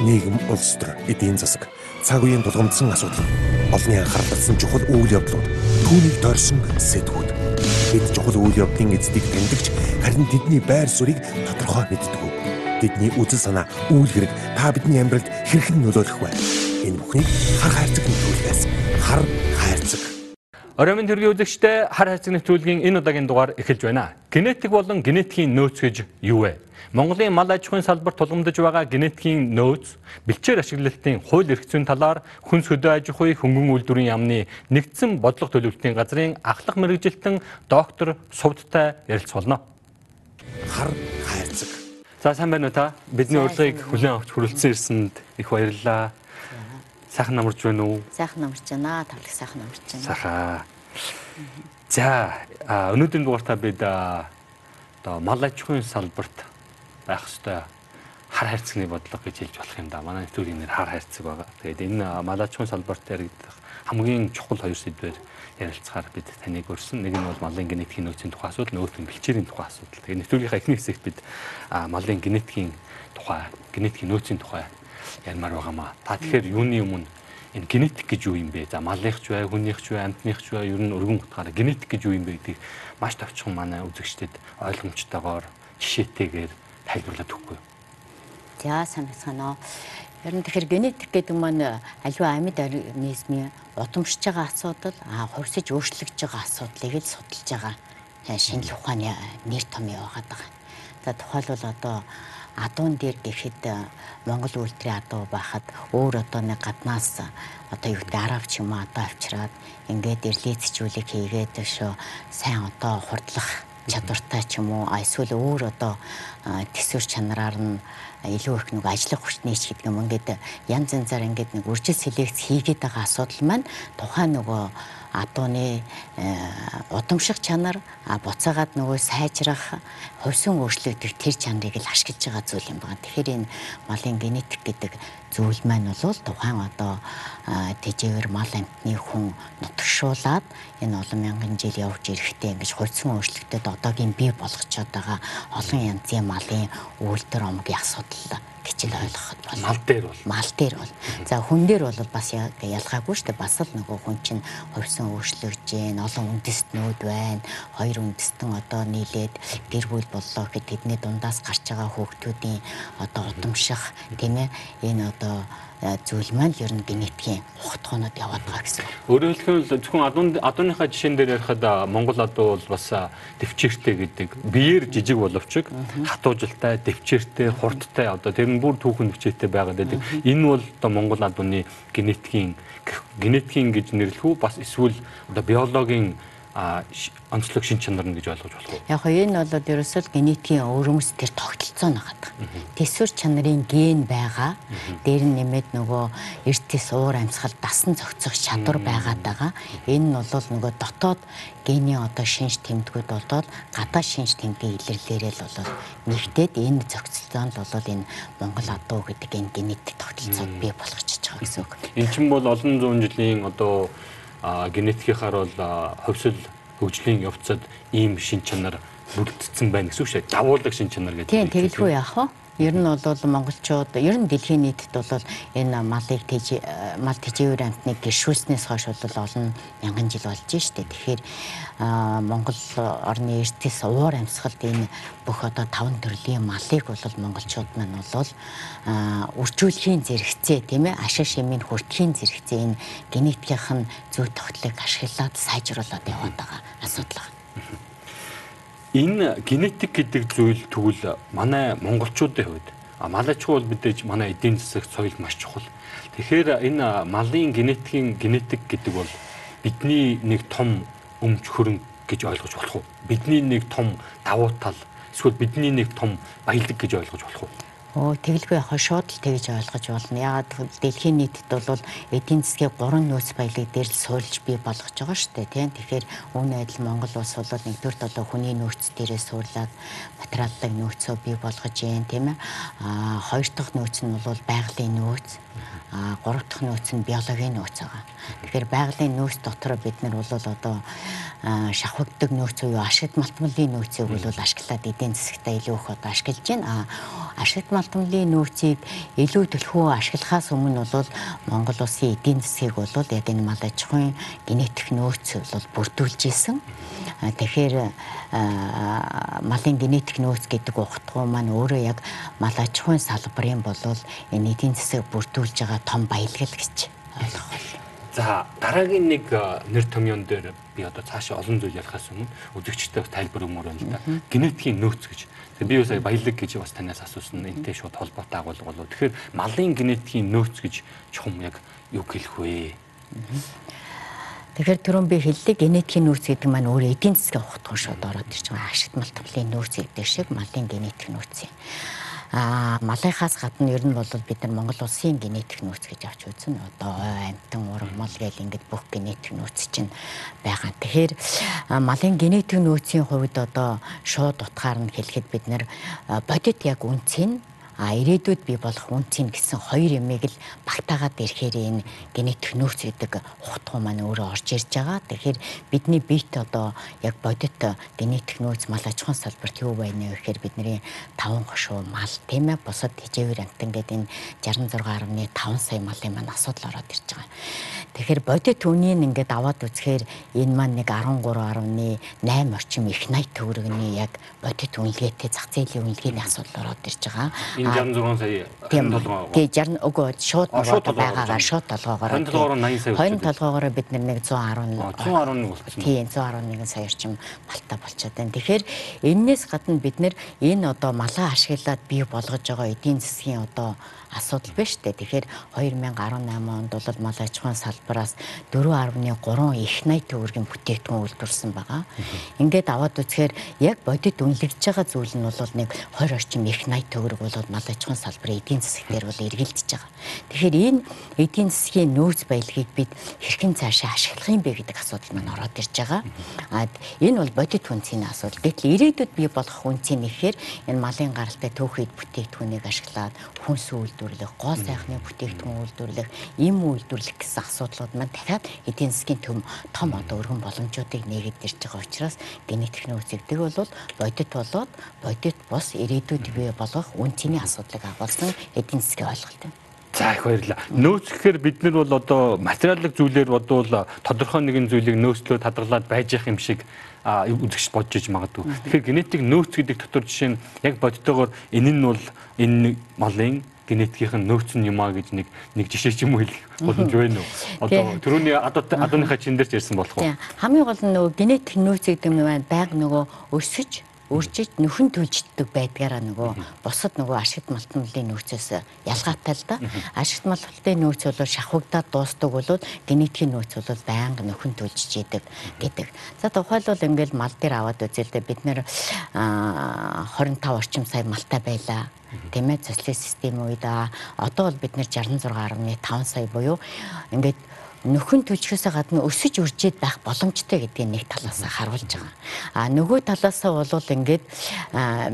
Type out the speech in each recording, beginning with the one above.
нийгэм, улс төр, эдийн засаг, цаг үеийн тулгамдсан асуудал, олонний анхаарал татсан чухал үйл явдлууд, түүнийг дорсон сэдвүүд. Бид чухал үйл явдлын эздийг тэмдэгч харин тэдний байр суурийг тодорхой мэддэг. Тэдний үзэл санаа, үйл хэрэг та бидний амьдралд хэрхэн нөлөөлөх вэ? Энэ бүхнийг хар хайрцаг нөлөөлөхөөс хар хайрцаг Оройн төргийн үзэгчтэй хар хайрцаг нэвтрүүлгийн энэ удаагийн дугаар эхэлж байна. Генетик болон генетикийн нөөц гэж юу вэ? Монголын мал аж ахуйн салбарт тулгамдж байгаа генетикийн нөөц, бэлчээр ашиглалтын хууль эрх зүйн талаар хүнс хөдөө аж ахуй хөнгөн үйлдвэрийн яамны нэгдсэн бодлого төлөвлөлтийн газрын ахлах мэрэгжилтэн доктор Сувдтай ярилцуулна. Хар хайрцаг. За сайн байна уу та? Бидний урилгыг хүлээн авч хүрэлцэн ирсэнд их баярлалаа. Сайхан намарч байна уу? Сайхан намарч байна. Тавлаг сайхан намарч байна. Сайхан. За өнөөдрийн дугаартаа бид одоо мал аж ахуйн салбарт байх ёстой хар хайрцагны бодлого гэж хэлж болох юм да. Манай нэвтрүүлгийн нэр хар хайрцаг байгаа. Тэгээд энэ мал аж ахуйн салбарт яригдах хамгийн чухал хоёр сэдвээр ярилцахаар бид таныг өрсөн. Нэг нь бол малын генетикийн нөөцийн тухай асуудал, нөгөөх нь бэлчээрийн тухай асуудал. Тэгээд нэвтрүүлгийнхаа эхний хэсэгт бид малын генетикийн тухай, генетикийн нөөцийн тухай ярмаар байгаамаа. Та тэгэхээр юуны өмнө энэ генетик гэж юу юм бэ? За малынхч бай, хүнийхч бай, амьтныхч бай, ер нь өргөн утгаараа генетик гэж юу юм бэ гэдгийг маш товчхон манай үзэгчдэд ойлгомжтойгоор жишээтэйгээр тайлбарлаад өгөхгүй. За санацгаанаа. Ер нь тэгэхээр генетик гэдэг маань аливаа амьд организмын удамшиж байгаа асуудал, а хувьсаж өөрчлөгдөж байгаа асуудлыг л судалж байгаа шинжлэх ухааны нэр том яваад байгаа. За тухайлбал одоо адуун дээр гэхэд э, Монгол үйлдвэрийн адуу байхад өөр одоо нэг гаднаас одоо юу гэдэг арав ч юм уу одоо авчираад ингээд эрлээцчүүлэг хийгээд шүү сайн одоо хурдлах чадвартай ч юм уу эсвэл өөр одоо төсвөр чанараар нь илүү их нэг ажиллах хүчний ч гэдэг юм. Ингээд янз янзаар ингээд нэг үржил селекц хийгээд байгаа асуудал маань тухайн нөгөө адууны удамших чанар буцаагаад нөгөө сайжрах хувьсан өөрчлөгдөх тэр чанарыг л ашиглаж байгаа зүйл юм байна. Тэгэхээр энэ малын генетик гэдэг зүйл маань бол тухайн одоо тэжээвэр мал амтны хүн нутагшуулаад энэ олон мянган жил явж ирэхдээ ингэж хувьсан өөрчлөлтөд одоогийн бий болгочод байгаа олон янзын малын үйлдвэр омгийн асуудал гэж л ойлгоход бол мал дээр бол. Мал дээр бол. За хүн дээр бол бас ялгаагүй шүү дээ. Бас л нөгөө хүн чинь хувьсан өөрчлөгдөж гин олон үндэстнүүд байна. Хоёр үндэстэн одоо нийлээд гэр бүл боллоо гэхэд тэдний дундаас гарч байгаа хүүхдүүдийн одоо удамших тийм ээ энэ одоо зүйл маань ер нь генетикийн ухтгоонод яваад байгаа гэсэн. Өөрөөр хэлбэл зөвхөн адуун адууныхаа жишээн дээр ярихад Монгол адуу бол бас дэвчээртэй гэдэг биеэр жижиг боловч хатуужилтай, дэвчээртэй, хурдтай одоо тэр нь бүр түүхэн дэвчээртэй байгаад байдаг. Энэ бол одоо Монгол адууны генетикийн генетикийн гэж нэрлэх үү бас эсвэл одоо биологийн онцлог шин чанар нь гэж ойлгож болох уу? Яг нь энэ бол ерөөсөө генетикийн өрөмс тэр тогтолцоо нагаад. Тэсвэр чанарын ген байгаа. Дээр нь нэмээд нөгөө эртис уур амьсгал дасан зохицох чадвар байгаад байгаа. Энэ нь бол нөгөө дотоод гений одоо шинж тэмдгүүд болоод гадаа шинж тэмдгийн илэрлээрээ л бол нэгтээд энэ зохицолтоонд бол энэ Монгол адуу гэдэг энэ генетик тогтолцоод бий болгочихж байгаа гэсэн үг. Эн чинь бол олон зуун жилийн одоо генетикийнхаар бол хөвсөл хөгжлийн явцад ийм шин чанар бүрдсэн байна гэсэн үг шүү дээ. Давуулаг шин чанар гэдэг. Тийм тэгэлгүй яах вэ? Ер нь бол монголчууд ер нь дэлхийн нийтэд бол энэ малыг тэж мал тэжээвэр амтныг гэршүүлснээс хойш бол олон мянган жил болж штэ. Тэгэхээр Монгол орны эрдэс уур амьсгалд энэ бүх одоо таван төрлийн малыг бол монголчууд маань бол үржүүлэхийн зэрэгцээ тийм ээ ашиг шимийн хүртхийн зэрэгцээ энэ генетикийн зөв тогтлыг ашиглаад сайжруулад яваад байгаа асуудал байна энэ генетик гэдэг зүйл тэгвэл манай монголчуудын хувьд малачгүй бол мэдээж манай эдийн засаг соёл маш чухал. Тэгэхээр энэ малын генетикийн генетик гэдэг бол бидний нэг том өмч хөрөнгө гэж ойлгож болох уу? Бидний нэг том давуу тал эсвэл бидний нэг том баялаг гэж ойлгож болох уу? Оо тэгэлгүй яхаа шууд л тэгж ойлгож болно. Ягаад дэлхийн нийтэд бол эдийн засгийн гурван нөөц баялаг дээр л суурилж бий болгож байгаа шүү дээ. Тийм. Тэгэхээр үүн адил Монгол улс бол нэгдүгээр одоо хүний нөөц дээрээ суурлаад материаллык нөөцөө бий болгож байна, тийм ээ. Аа хоёр дахь нөөц нь бол байгалийн нөөц. Аа гурав дахь нөөц нь биологийн нөөц байгаа. Тэгэхээр байгалийн нөөц дотор бид нар бол одоо шавхагддаг нөөц уу ашигт малтмалын нөөцийг бол ашиглаад эдийн засагтаа илүү их одоо ашиглаж байна. А ашигт малтмлын нөөцийг илүү төлхөө ашиглахаас өмнө бол Монгол улсын эдийн засгийг бол яг энэ мал аж ахуйн генетик нөөц бол бүрдүүлж исэн. Тэгэхээр малын генетик нөөц гэдэг ухтгуу маань өөрөө яг мал аж ахуйн салбарын бол энэ эдийн засаг бүрдүүлж байгаа том баялгал гэж ойлгох болно. За дараагийн нэг нэр томьёон дээр би одоо цаашаа олон зүйл ярихаас өмнө үзэгчтэй тайлбар өгмөр байна л да. Генетикийн нөөц гэж. Тэгээ би бас баялаг гэж бас танаас асуусан энтэй шууд холбоотой агуулга болов. Тэгэхээр малын генетикийн нөөц гэж чухам яг юу хэлэх вэ? Тэгэхээр түрүүн би хэллээ генетикийн нөөц гэдэг маань өөр эдийн засгийн ухтган шууд ороод ирж байгаа. Ашигт малтгалын нөөц гэдэг шиг малын генетик нөөц юм а малынхаас гадна ер нь бол бид нар Монгол улсын генетик нөөц гэж авч үзэн одоо ой амтан ургамал гэл ингээд бүх генетик нөөц чинь байгаа. Тэгэхээр малын генетик нөөцийн хувьд одоо шууд утгаар нь хэлэхэд бид нар бодит яг үнцийн а ирээдүйд би болох үнцийн гэсэн хоёр ямыг л багтаагаад ирэхээр энэ генетик нөөц гэдэг ухтгуу маань өөрөө орж ирж байгаа. Тэгэхээр бидний биет одоо яг бодит генетик нөөц мал аж ахуйн салбарт юу байна вэ гэхээр бидний 5 хошуу мал тийм ээ бусад хижээвэр амтан гэдэг энэ 66.5 сая малын маань асуудал ороод ирж байгаа. Тэгэхээр бодит үнийн ингээд аваад үзэхээр энэ маань нэг 13.8 орчим их 80 төгрөгний яг бодит үнэлгээтэй зах зээлийн үнэлгээний асуудал ороод ирж байгаа. 66 сая тийм толгоо. Тий 60 үгүй шууд байгаагаар шууд толгоогоор. Хонь толгоогоор 80 сая. Хонь толгоогоор бид нэг 110 111 болсон. Тий 111 сая орчим балта болчиход байна. Тэгэхээр энээс гадна бид нэр энэ одоо малаа ашиглаад бий болгож байгаа эдийн засгийн одоо асуудал биш үү. Тэгэхээр 2018 онд бол мал аж ахуйн салбараас 4.3 их 80 төгрөгийн бүтээгдэхүүн үйлдвэрлэсэн байгаа. Ингээд аваад үзэхээр яг бодит үнэлэгдэж байгаа зүйл нь бол нэг 20 орчим их 80 төгрөг бол мал аж ахуйн салбарын эдийн засаг дээр бол эргэлдэж байгаа. Тэгэхээр энэ эдийн засгийн нөөц баялагийг бид хэрхэн цаашаа ашиглах юм бэ гэдэг асуудал маань ороод ирж байгаа. А энэ бол бодит үнцгийн асуудал. Гэтэл ирээдүйд бий болох үнцийн нэхээр энэ малын гаралтай төөхөйд бүтээгдэхүүнийг ашиглаад хүнс үйл үйлдвэрлэх, гол сайхны бүтээгдэхүүн үйлдвэрлэх, им үйлдвэрлэх гэсэн асуудлууд маань дахиад эдийн засгийн төм том одоо өргөн боломжуудыг нээгээд ирж байгаа учраас генетик нөөцөгдөг бол бодит болоод бодит бус ирээдүйд бий болгох үн цэний асуудлыг агуулсан эдийн засгийн ойлголт юм. За их баярлалаа. Нөөц гэхээр бид нар бол одоо материалын зүйлээр бодвол тодорхой нэгэн зүйлийг нөөцлөө хадгалаад байж явах юм шиг үзэгч бодож иж магадгүй. Тэгэхээр генетик нөөц гэдэг дотор жишээ нь яг бодтойгоор энэ нь бол энэ малын генетикийн нөөц нь юм а гэж нэг нэг жишээ ч юм уу хэлэх боломж байна уу? Одоо түрүүний адууныхаа чин дээр ч ярьсан болох уу? Хамгийн гол нь нөгөө генетик нөөц гэдэг юм байна. Байг нөгөө өсөж өөрчилж нөхөн төлжддөг байдгаараа нөгөө бусад нөгөө ашигт малтмлын нөөцөөс ялгаатай л да. Ашигт малтмлын нөөц бол шахагдаад дуустдаг бол генетикийн нөөц бол байнга нөхөн төлжж идэг гэдэг. За тухайлбал ингээл мал дээр аваад үзэл дээ бид нэр 25 орчим сая малтай байлаа тийм ээ социалист систем үед одоо бол бид нэр 66.5 сая буюу ингээд нөхөн төлчхөөсөө гадна өсөж үржиж байх боломжтой гэдгийг нэг талаас харуулж байгаа. А нөгөө талаас бол ингээд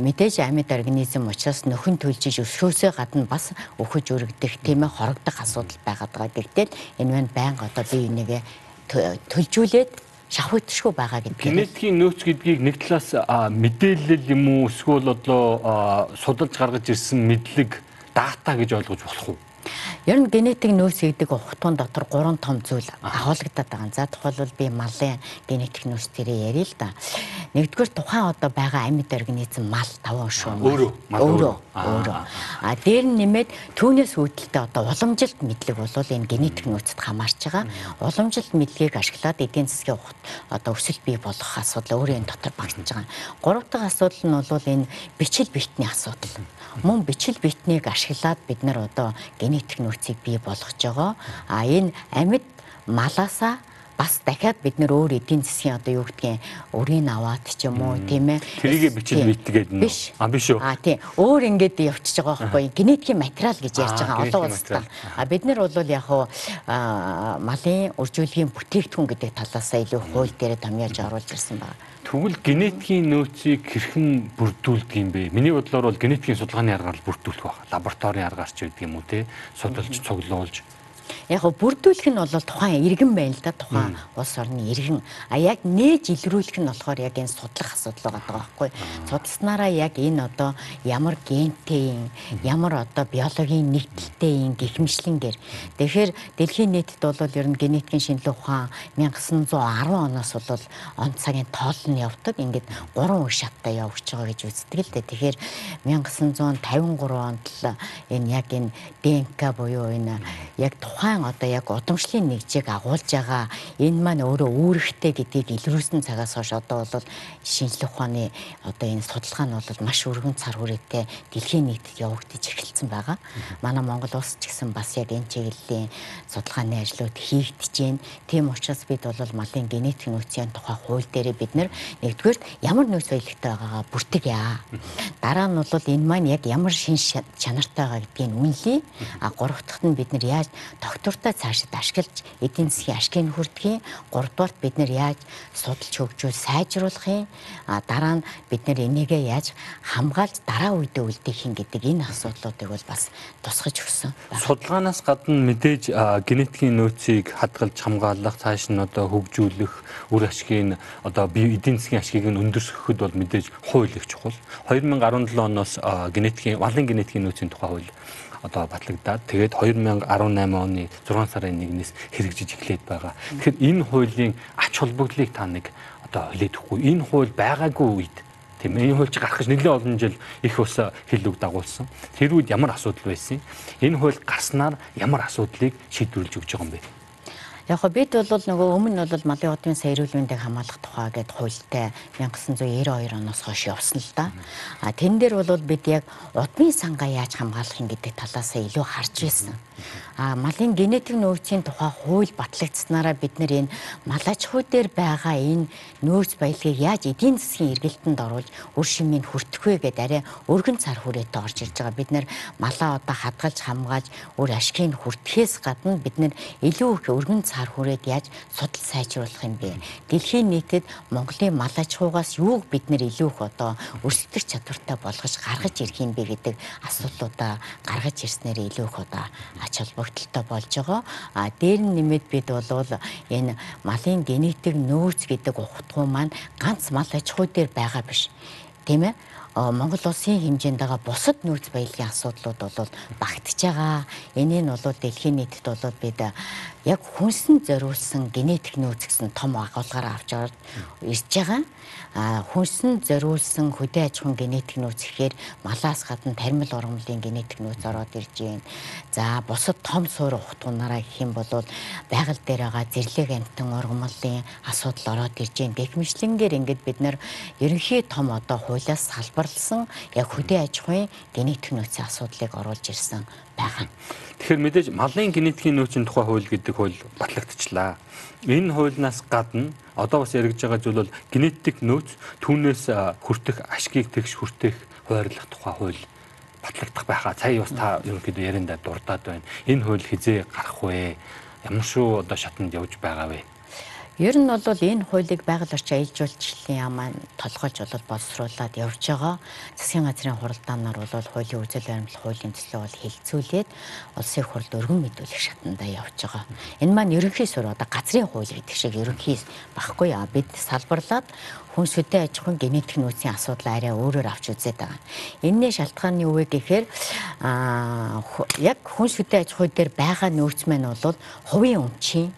мэдээж амьд организм учраас нөхөн төлжиж өсөхөөсөө гадна бас өхөж өргөдөх тийм ээ хорогдох асуудал байгаад байгаа. Гэхдээ энэ маань байнга одоо би энийгээ төлжүүлээд шавхагдшгүй байгаа гэдэг. Генетикийн нөөц гэдгийг нэг талаас мэдээлэл юм уу эсвэл одоо судалж гаргаж ирсэн мэдлэг дата гэж ойлгож болох уу? Ер нь генетик нөөц гэдэг ухтун дотор гурван том зүйл агуулгадаад байгаа. За тухайлбал би малын генетик нөөц тэрэ ярил л да. Нэгдүгээр тухайн одоо байгаа амьд организм мал таван шүү. Өөрөө өөрөө өөрөө. А дээр нь нэмээд түүнээс үүдэлтэй одоо уламжилт мэдлэг бол энэ генетик нөөцөд хамаарч байгаа. Уламжилт мэдлэгийг ашиглаад эдийн засгийн одоо өсөлт бий болох асуудал өөрөө энэ дотор багтж байгаа. Гурав дахь асуудал нь бол энэ бичил битний асуудал. Мөн бичил битнийг ашиглаад бид нар одоо генетик нөөцийг бий болгож байгаа. А энэ амьд малаасаа бас дахиад бид нөр өөр эдийн засгийн одоо юу гэдгийг өрийг аваад ч юм уу тийм ээ. Тэрийг бичил битгээд нэ а биш. үү? А тийм. Өөр ингээд явчихж байгаа байхгүй. Генетикийн материал гэж ярьж байгаа олон улстай а бид нар бол яг хуу малын үржүүлгийн бүтээгдэхүүн гэдэг талаас илүү хууль дээр томьёолж оруулж ирсэн байна. Тэгвэл генетикийн нөөцийг хэрхэн бүрдүүлдэг юм бэ? Миний бодлоор бол генетикийн судалгааны аргаар бүрдүүлэх баг. Лабораторийн аргаар ч гэдэг юм уу те? Судалж цуглуулж Яг го бүрдүүлэх нь бол тухайн иргэн байна л да тухайн улс орны иргэн. А яг нээж илрүүлэх нь болохоор яг энэ судлах асуудал байгаа байхгүй. Судалснараа яг энэ одоо ямар гентэй юм, ямар одоо биологийн нэгдэлтэй юм гихмишлэнгээр. Тэгэхээр дэлхийн нийтэд бол ер нь генетикийн шинжилгээ ухаан 1910 оноос бол он цагийн тоол нь явдаг. Ингээд гурван үе шаттай явж байгаа гэж үздэг л дээ. Тэгэхээр 1953 онд л энэ яг энэ ДНК буюу энэ яг тухайн одоо яг удамшлын нэгжийг агуулж байгаа энэ маань өөрөө үүрэгтэй гэдгийг илрүүлсэн цагаас хойш одоо бол шинжлэх ухааны одоо энэ судалгаа нь бол маш өргөн цар хүрээтэй дэлхийн нийтэд явагдаж эхэлсэн байгаа. Манай Монгол улс ч гэсэн бас яг энэ чиглэлийн судалгааны ажлууд хийгдэж байна. Тийм учраас бид бол малын генетик нөөцийн тухай хууль дээр бид нэгдүгээр ямар нөөц баялагтай байгаагаа бүртгэе. Дараа нь бол энэ маань яг ямар шин чанартай байгаа гэдгийг үнэлье. А гурав дахь нь бид нар яаж доктортой цаашид ашиглаж эдийн засгийн ашгийг хүрдэхин. Гуравдугаарт бид нар яаж судалж хөгжүүл сайжруулах юм. А дараа нь бид нар энийгээ яаж хамгаалж дараа үедээ үлдээх юм гэдэг энэ асуудлуудыг бол бас тусгаж өгсөн. Судалгаанаас гадна мэдээж генетикийн нөөцийг хадгалж хамгаалах, цааш нь одоо хөгжүүлэх, үр ашгийг одоо бие эдийн засгийн ашгийг нь өндөрсгөхөд бол мэдээж хууль их чухал. 2017 оноос генетикийн валын генетикийн нөөцийн тухай хууль одоо батлагдаад тэгээд 2018 оны 6 сарын 1-ээс хэрэгжиж эхлээд байгаа. Тэгэхээр энэ хуулийн ач холбогдлыг та нэг одоо хилээд өгөхгүй. Энэ хууль байгаагүй үед тийм энэ хууль чи гарах гэж нэлээд олон жил их ус хил үг дагуулсан. Тэр үед ямар асуудал байсан? Энэ хууль гарснаар ямар асуудлыг шийдвэрлэж өгч байгаа юм бэ? Яг го бид бол нөгөө өмнө бол малын удмын сая эрүүл мэндийг хамгаалах тухай гэдэг хуультай 1992 оноос хойш явсан л да. А тэн дээр бол бид яг удмын сангаа яаж хамгаалах юм гэдэг талаас илүү харж байсан. Малын генетик нөөцийн тухай хууль батлагдсанараа бид нэр энэ мал аж ахуй дээр байгаа энэ нөөц баялагийг яаж эдийн засгийн эргэлтэнд оруулж үр шимийг хүртэх вэ гэдээ арай өргөн цар хүрээтэй орж ирж байгаа. Бид нэр малаа одоо хадгалж хамгааж үр ашгийг хүртэхээс гадна бид нэр илүү их өргөн цар хүрээд яаж судал сайжруулах юм бэ? Дэлхийн нийтэд Монголын мал аж ахуйгаас юуг бид нэр илүү их одоо өрсөлдөх чадвартай болгож гаргаж ирэх юм бэ гэдэг асуудлуудаа гаргаж ирснээр илүү их одоо ач холбогдолтой болж байгаа. А дээр нь нэмээд бид бол энэ малын генетик нөөц гэдэг ухтгуу маань ганц мал аж ахуй дээр байгаа биш. Тийм ээ? Монгол улсын хэмжээнд байгаа бусад нөөц баялагын асуудлууд бол багтж байгаа. Энийг нь бол дэлхийн нийтэд бол бид яг хүнсэн зориулсан генетик нөөц гэсэн том агуулгаар авч ирж байгаа хүнсэн зориулсан хөдөө аж ахуйн генетик нөөц гэхээр малаас гадна тармил ургамлын генетик нөөц ороод ирж байна. За бусад том суур ухтгуунаараа гэх юм бол байгаль дээр байгаа зэрлэг амтан ургамлын асуудал ороод ирж байна. Гэхмэчлэнгээр ингээд бид нэр ерөнхий том одоо хуулиас салбарлсан яг хөдөө аж ахуйн генетик нөөцийн асуудлыг оруулж ирсэн байгаа. Тэгэхээр мэдээж малын генетикийн нөөцийн тухай хууль гэдэг хууль батлагдчихлаа. Энэ хуулиас гадна одоо бас яригдж байгаа зүйл бол генетик нөөц түүнээс хүртэх ашгийг тэгш хүртэх хуваарлах тухай хууль батлагдах байхаа. Сая бас та ерөнхийдөө яриандаа дурдаад байна. Энэ хууль хизээ гарах вэ? Ямар шүү одоо шатанд явж байгаа вэ? Ер нь бол энэ хуулийг байгаль орчин аялал жуулчлалын яамаа толгойлж бол боловсруулад явж байгаа. Засгийн газрын хуралдаанаар бол хуулийн үзэл баримтлах хуулийн төслөө бол хилцүүлээд улсын хурлд өргөн мэдүүлэх шатндаа явж байгаа. Энэ маань ерөнхий суурь одоо газрын хууль гэдэг шиг ерөнхий багхгүй яа бид салбарлаад хүн сүдэ аж ахуйн генетик нөөцийн асуудал арай өөрөөр авч үзээд байгаа. Энэний шалтгаан нь юу вэ гэхээр аа яг хүн сүдэ аж ахуй дээр байгаа нөөц маань бол хувийн өмчийн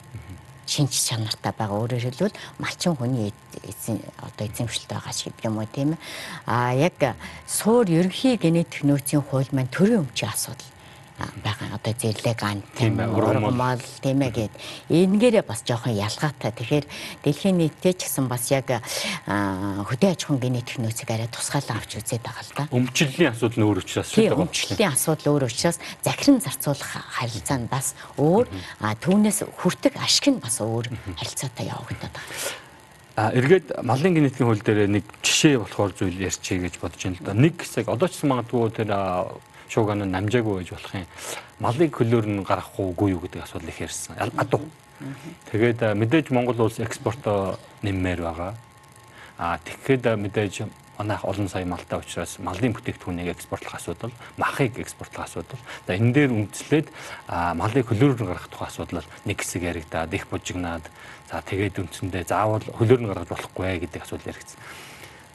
шинж чанартай байгаа. Өөрөөр хэлбэл малчин хүний эзэн одоо эзэмшилт байгаа шиг юм уу тийм ээ. А яг суур ерөнхий генетик нөөцийн хууль маань төрийн өмчийн асуудал байгаа одоо зэрлэг ан тийм ээ ургамал тийм ээ гэд энэгээрээ бас жоохон ялгаатай. Тэгэхээр дэлхийн нийтэд ч гэсэн бас яг хөдөө аж ахуйн генетик нөөцийг арай тусгаалan авч үзээд байгаа л да. Өмчлөлийн асуудал нь өөр учраас шүү дээ. Өмчлөлийн асуудал өөр учраас захиран зарцуулах харилцаа нь бас өөр түүнээс хүртэг ашиг нь бас өөр харилцаатай явагдаад байгаа. А эргээд малын генетикийн хууль дээр нэг жишээ болохоор зүйл ярьчих гэж бодож байна л да. Нэг хэсэг одоо ч магадгүй тэр шууган нь намжаагүй байж болох юм. Малыг хөлөөр нь гаргахгүй юу гэдэг асуудал их ярьсан. Адуу. Тэгээд мэдээж Монгол улс экспортоо нэммээр байгаа. А тэгэхэд мэдээж манайх олон сая малтай учраас малын бүтээгдэхүүнийг экспортлох асуудал, махыг экспортлох асуудал. За энэ дээр үндэслээд малыг хөлөөр нь гаргах тухай асуудал нэг хэсэг яригадаад их бужигнаад за тэгээд үндсэндээ заавал хөлөөр нь гаргаж болохгүй гэдэг асуудал яригдсан.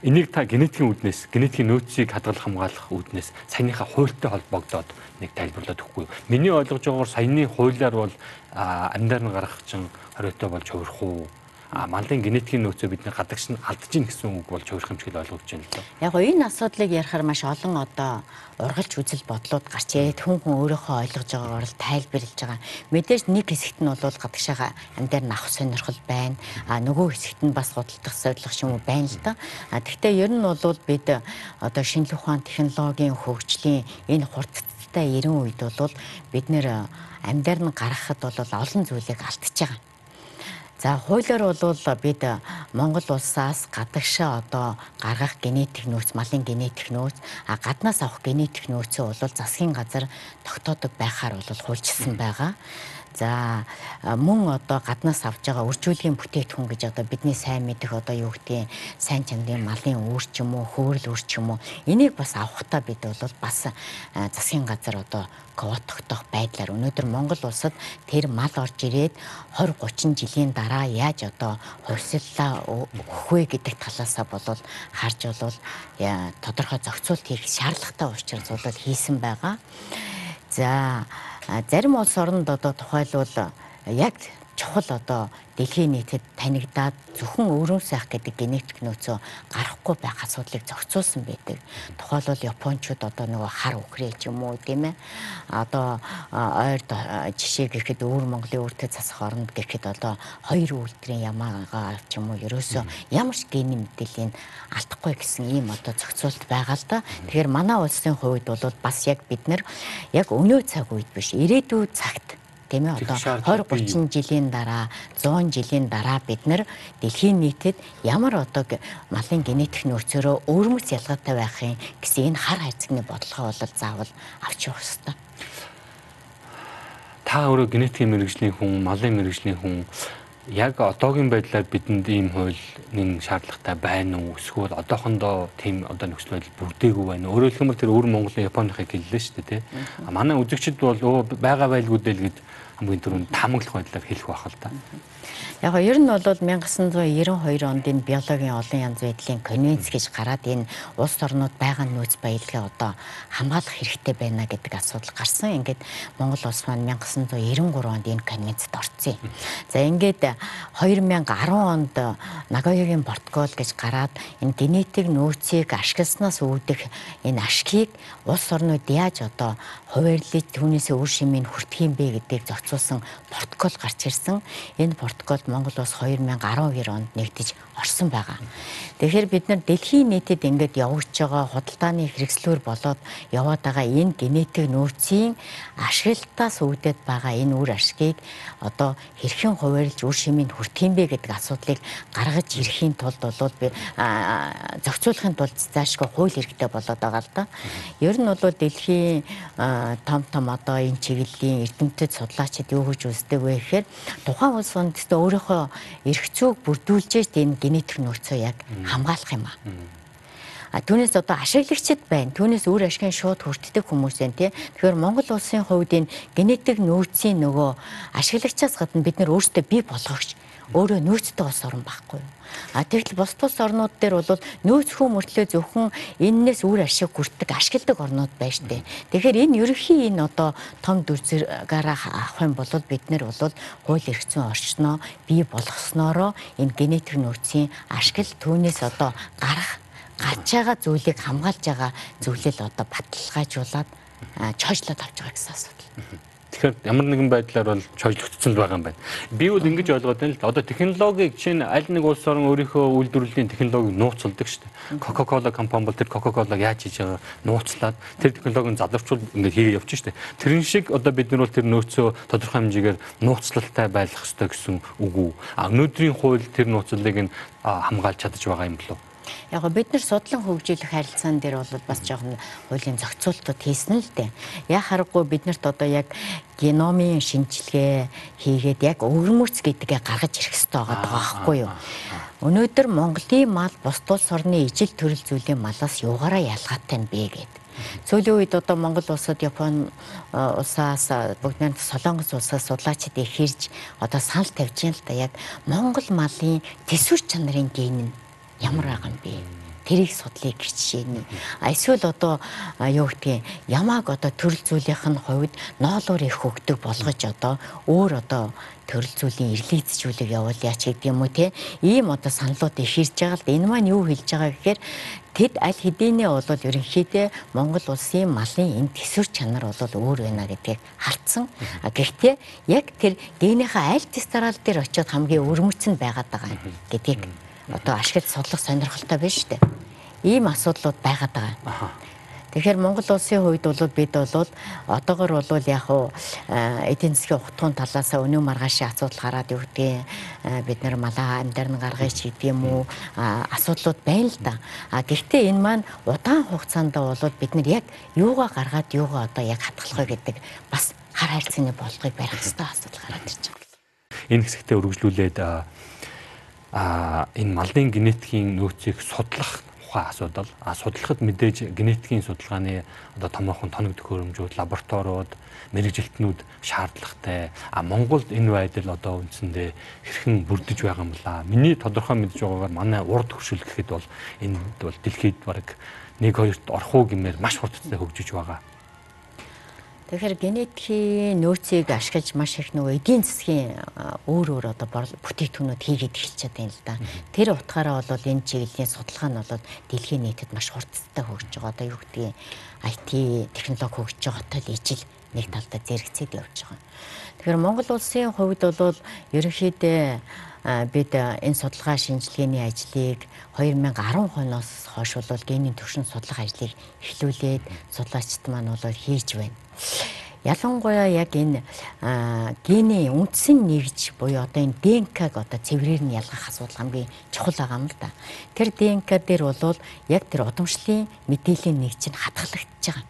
Энийг та генетикийн үүднээс, генетикийн нөөцийг хадгалах хамгаалах үүднээс саяныхаа хуультай холбогдоод нэг тайлбарлаад өгөхгүй? Миний ойлгож байгаагаар саяны хуулиар бол амьдаар нь гаргах чинь хориотой болж хувирах уу? А малын генетикийн нөөцөө бид нэг гадагш нь алдаж гин гэсэн үг болж хувирах юм шиг л ойлгож байна л доо. Яг энэ асуудлыг ярихаар маш олон одоо ургалж үзэл бодлууд гарч ирээд хүн хүн өөрөөхөө ойлгож байгаагаар л тайлбарлаж байгаа. Мэдээж нэг хэсэгт нь бол гадагшаага амьдаар нах сонирхол байна. А нөгөө хэсэгт нь бас худалдах зорилго юм уу байна л да. А тэгвэл ер нь бол бид одоо шинжлэх ухаан технологийн хөгжлийн энэ хурдтай ирэн үед бол бид нэр амьдаар нь гаргахад бол олон зүйлийг алдчихж байгаа. За хуулиар бол бид Монгол улсаас гадагшаа одоо гаргах генетик нөөц, малын генетик нөөц, а гаднаас авах генетик нөөцөө бол засгийн газар тогтоодог байхаар бол хуульчилсан байгаа. За мөн одоо гаднаас авж байгаа үржүүлгийн бүтээтгүн гэж одоо бидний сайн мэдих одоо юу гэдгийг сайн чанарын малын үүр ч юм уу, хөөрөл үүр ч юм уу энийг бас авахтаа бид бол бас засгийн газар одоо квот тогтоох байдлаар өнөөдөр Монгол улсад тэр мал орж ирээд 20 30 жилийн дараа яаж одоо хувьсаллаа өгөх вэ гэдэг талаасаа болол харж болол тодорхой зохицуулт хийх шаардлагатай учраас бол хийсэн байгаа. За зарим улс оронд одоо тухайлбал яг чухал одоо дэлхийн нийтэд танигдаад зөвхөн өрөөн сайх гэдэг генетик нөөцөө гарахгүй байх асуудлыг зохицуулсан байдаг. Тухайлбал Япончууд одоо нөгөө хар үхрээ ч юм уу тийм ээ. Одоо ойр жишээ гэхэд өвөр Монголын үртэй засах оронд гэхэд одоо хоёр үйлдвэрийн ямаагаа ч юм уу ерөөсөө ямар ч гений мэдээллийг алдахгүй гэсэн ийм одоо зохицуулт байгаа л да. Тэгэхээр манай улсын хувьд бол бас яг бид нар яг өнөө цаг үед биш ирээдүйн цагт тийм ээ одоо 20 30 жилийн дараа 100 жилийн дараа бид нар дэлхийн нийтэд ямар одоо малын генетик нөөцөөрөө өвөрмөц ялгаатай байхын гэсэн энэ хар хайцагны бодлогоо бол заавал авч явах хэрэгтэй. Та өөрөө генетикийн мэрэгжлийн хүн, малын мэрэгжлийн хүн яг одоогийн байдлаар бидэнд ийм хуулийн шаардлагатай байна уу? Эсвэл одоохондоо тийм одоо нөхцөл байдал бүрдээгүй байна уу? Өөрөөр хэлбэл тэр өвөр Монголын Японыхыг хэллээ шүү дээ тий манай үзэгчд бол өө байгаа байлгүй дээ л гэж хамгийн түрүүнд таамаглах байдлаар хэлэх байх л та. Яг ер нь бол 1992 онд энэ биологийн олон янз байдлын конвенц гэж гараад энэ улс орнууд байгаа нөөц баялагаа одоо хамгаалах хэрэгтэй байна гэдэг асуудал гарсан. Ингээд Монгол улс маань 1993 онд энэ конвенцэд орсон юм. За ингээд 2010 онд Нагоягийн протокол гэж гараад энэ генетик нөөцийг ашигласнаас үүдэх энэ ашгийг улс орнууд яаж одоо хуваарлаж түүнээс үр шимийг хүртэх юм бэ гэдгийг зохицуулсан протокол гарч ирсэн. Энэ протоколд Монгол улс 2012 онд нэгдэж орсон байгаа. Тэгэхээр бид нар дэлхийн нийтэд ингээд явж байгаа худалдааны хэрэгслүүр болоод яваад байгаа энэ генетик нөөцийн ашиглалтаас үүдээд байгаа энэ үр ашгийг одоо хэрхэн хуваарлж үр шимийг хүртэх юм бэ гэдэг асуудлыг гаргаж ирэхийн тулд болоод би зохицуулахын тулд заашгүй хууль хэрэгтэй болоод байгаа л да. Ер нь бол дэлхийн том том одоо энэ чиглэлийн эрдэмтэд судлаачид юу гэж үздэг вэ гэхээр тухайн улс үндэстэн өөрийнхөө эрх зүйг бүрдүүлж энэ генетик нөөцөө яг хамгаалах юм аа. А түүнээс одоо ашиглагчд байна. Түүнээс үр ашигын шууд хүртдэг хүмүүс байна тий. Тэгэхээр Монгол улсын хувьд энэ генетик нөөцийн нөгөө ашиглагчаас гадна бид нар өөрсдөө бий болгогч өөрөө нөөцтэй улс орн байхгүй юу? А тэгвэл бус тус орнууд дээр бол нөөц хүү мөртлөө зөвхөн эннээс үр ашиг хүртдэг ашигладаг орнууд байна штэ. Тэгэхээр энэ ерөнхий энэ одоо том дүр зэрэгаараа авах юм бол бид нэр бол хууль эрх зүйн орчноо бий болгосноороо энэ генетик нөөцийн ашигл түүнээс одоо гарах гарч байгаа зүйлийг хамгаалж байгаа зүйлэл одоо баталгаажуулаад чойжлоод авч байгаа гэсэн асуудал. Тэгэхээр ямар нэгэн байдлаар бол чойжлогдсон л байгаа юм байна. Би бол ингэж ойлгоод байна л одоо технологиг чинь аль нэг улс орн өөрийнхөө үйлдвэрлэлийн технологиг нууцладаг шүү дээ. Coca-Cola компани бол тэр Coca-Cola яаж хийж байгаа нууцлаад тэр технологийн задарчул ингээд хийгээ явчих шүү дээ. Тэрэн шиг одоо бид нар бол тэр нөөцөө тодорхой хэмжээгээр нууцлалтай байх хэрэгтэй гэсэн үг үү? А өнөөдрийн хууль тэр нууцлалыг нь хамгаалж чадаж байгаа юм болов уу? Яг бид нар судлан хөгжүүлэх харилцаан дээр бол бас жоохон хуулийн зохицуултууд хийсэн л дээ. Яг харахгүй бид нарт одоо яг геномын шинжилгээ хийгээд яг өвөрмөц гэдгээ гаргаж ирэх хэрэгтэй байгаа байхгүй юу? Өнөөдөр Монголын мал бус улс орны ижил төрөл зүйлийн малаас юугаараа ялгаатай юм бэ гэдэг. Сүүлийн үед одоо Монгол улсад Японы улсаас бүгд нэг Солонгос улсаас судлаачид их хэрж одоо санал тавьж байна л да яг Монгол малын төсвөр чанарын ген нь ямар байгаа юм бэ? Тэрийг судлыг гэж жишээний. Эсвэл одоо юу гэдгийг ямааг одоо төрөл зүйлийнх нь хувьд ноолоор их хөгдөг болгож одоо өөр одоо төрөл зүйлийн эрлийцжүүлэг явуулъяач гэдэг юм уу те ийм одоо саналууд их ирж байгаа л да энэ маань юу хэлж байгаа гэхээр тэд аль хэдийнэ бол ерөнхийдөө Монгол улсын малын энэ төсвөр чанар бол өөр байна гэдгийг халтсан. Гэхдээ яг тэр генийхээ аль тестарал дээр очиод хамгийн өрмөцөнд байгаад байгаа гэдгийг одоо ашиглаж судлах сонирхолтой байна шүү дээ. Ийм асуудлууд байгаад байгаа. Тэгэхээр Монгол улсын хувьд бол бид бол одоогор бол яг уу эдийн засгийн ухтгуун талаас өнөө маргаашийн асуудал гараад юу гэдгийг бид нар малаа амьдарн гаргаж гэдэг юм уу асуудлууд байна л да. А гэхдээ энэ маань удаан хугацаанд бол бид нар яг юугаа гаргаад юугаа одоо яг хатгалах вэ гэдэг бас хар хайрцагны болгыг барих хэрэгтэй асуудал гараад ирж байгаа. Энэ хэсэгтээ үргэлжлүүлээд энэ малын генетикийн нөөцийг судлах ухаан асуудал. А судлахад мэдээж генетикийн судалгааны одоо томоохон тоног төхөөрөмжүүд, лабораториуд, мэрэгжилтнүүд шаардлагатай. А Монголд энэ байдал одоо үндсэндээ хэрхэн бүрдэж байгаа юм бла. Миний тодорхой мэдж байгаагаар манай урд хөршил гэхэд бол энэ бол дэлхийд бараг 1 2-т орох уу гэмээр маш хурдтай хөгжиж байгаа. Тэгэхээр генетикийн нөөцийг ашиглаж маш их нөгөө эдийн засгийн өөр өөр одоо бүтээгдэхүүнүүд хийгээд эхэлчихээд байна л да. Тэр утгаараа бол энэ чиглэлийн судалгаа нь бол дэлхийн нийтэд маш хурдтай хөгжиж байгаа. Одоо юу гэдгийг IT технологи хөгжиж байгаатай л ижил нэг талдаа зэрэгцээд явж байгаа. Тэгэхээр Монгол улсын хувьд бол ерөнхийдөө бид энэ судалгаа шинжилгээний ажлыг 2010 оноос хойш бол генийн төвшин судлах ажлыг эхлүүлээд судлаачид маань бол хийж байна. Ялангуяа яг энэ генийн үндсэн нэгж буюу одоо энэ ДНК-г одоо цэврээр нь ялгах асуудал хамгийн чухал байгаа юм л да. Тэр ДНК дээр бол яг тэр удамшлын мэдээллийн нэгж нь хадгалагдаж байгаа.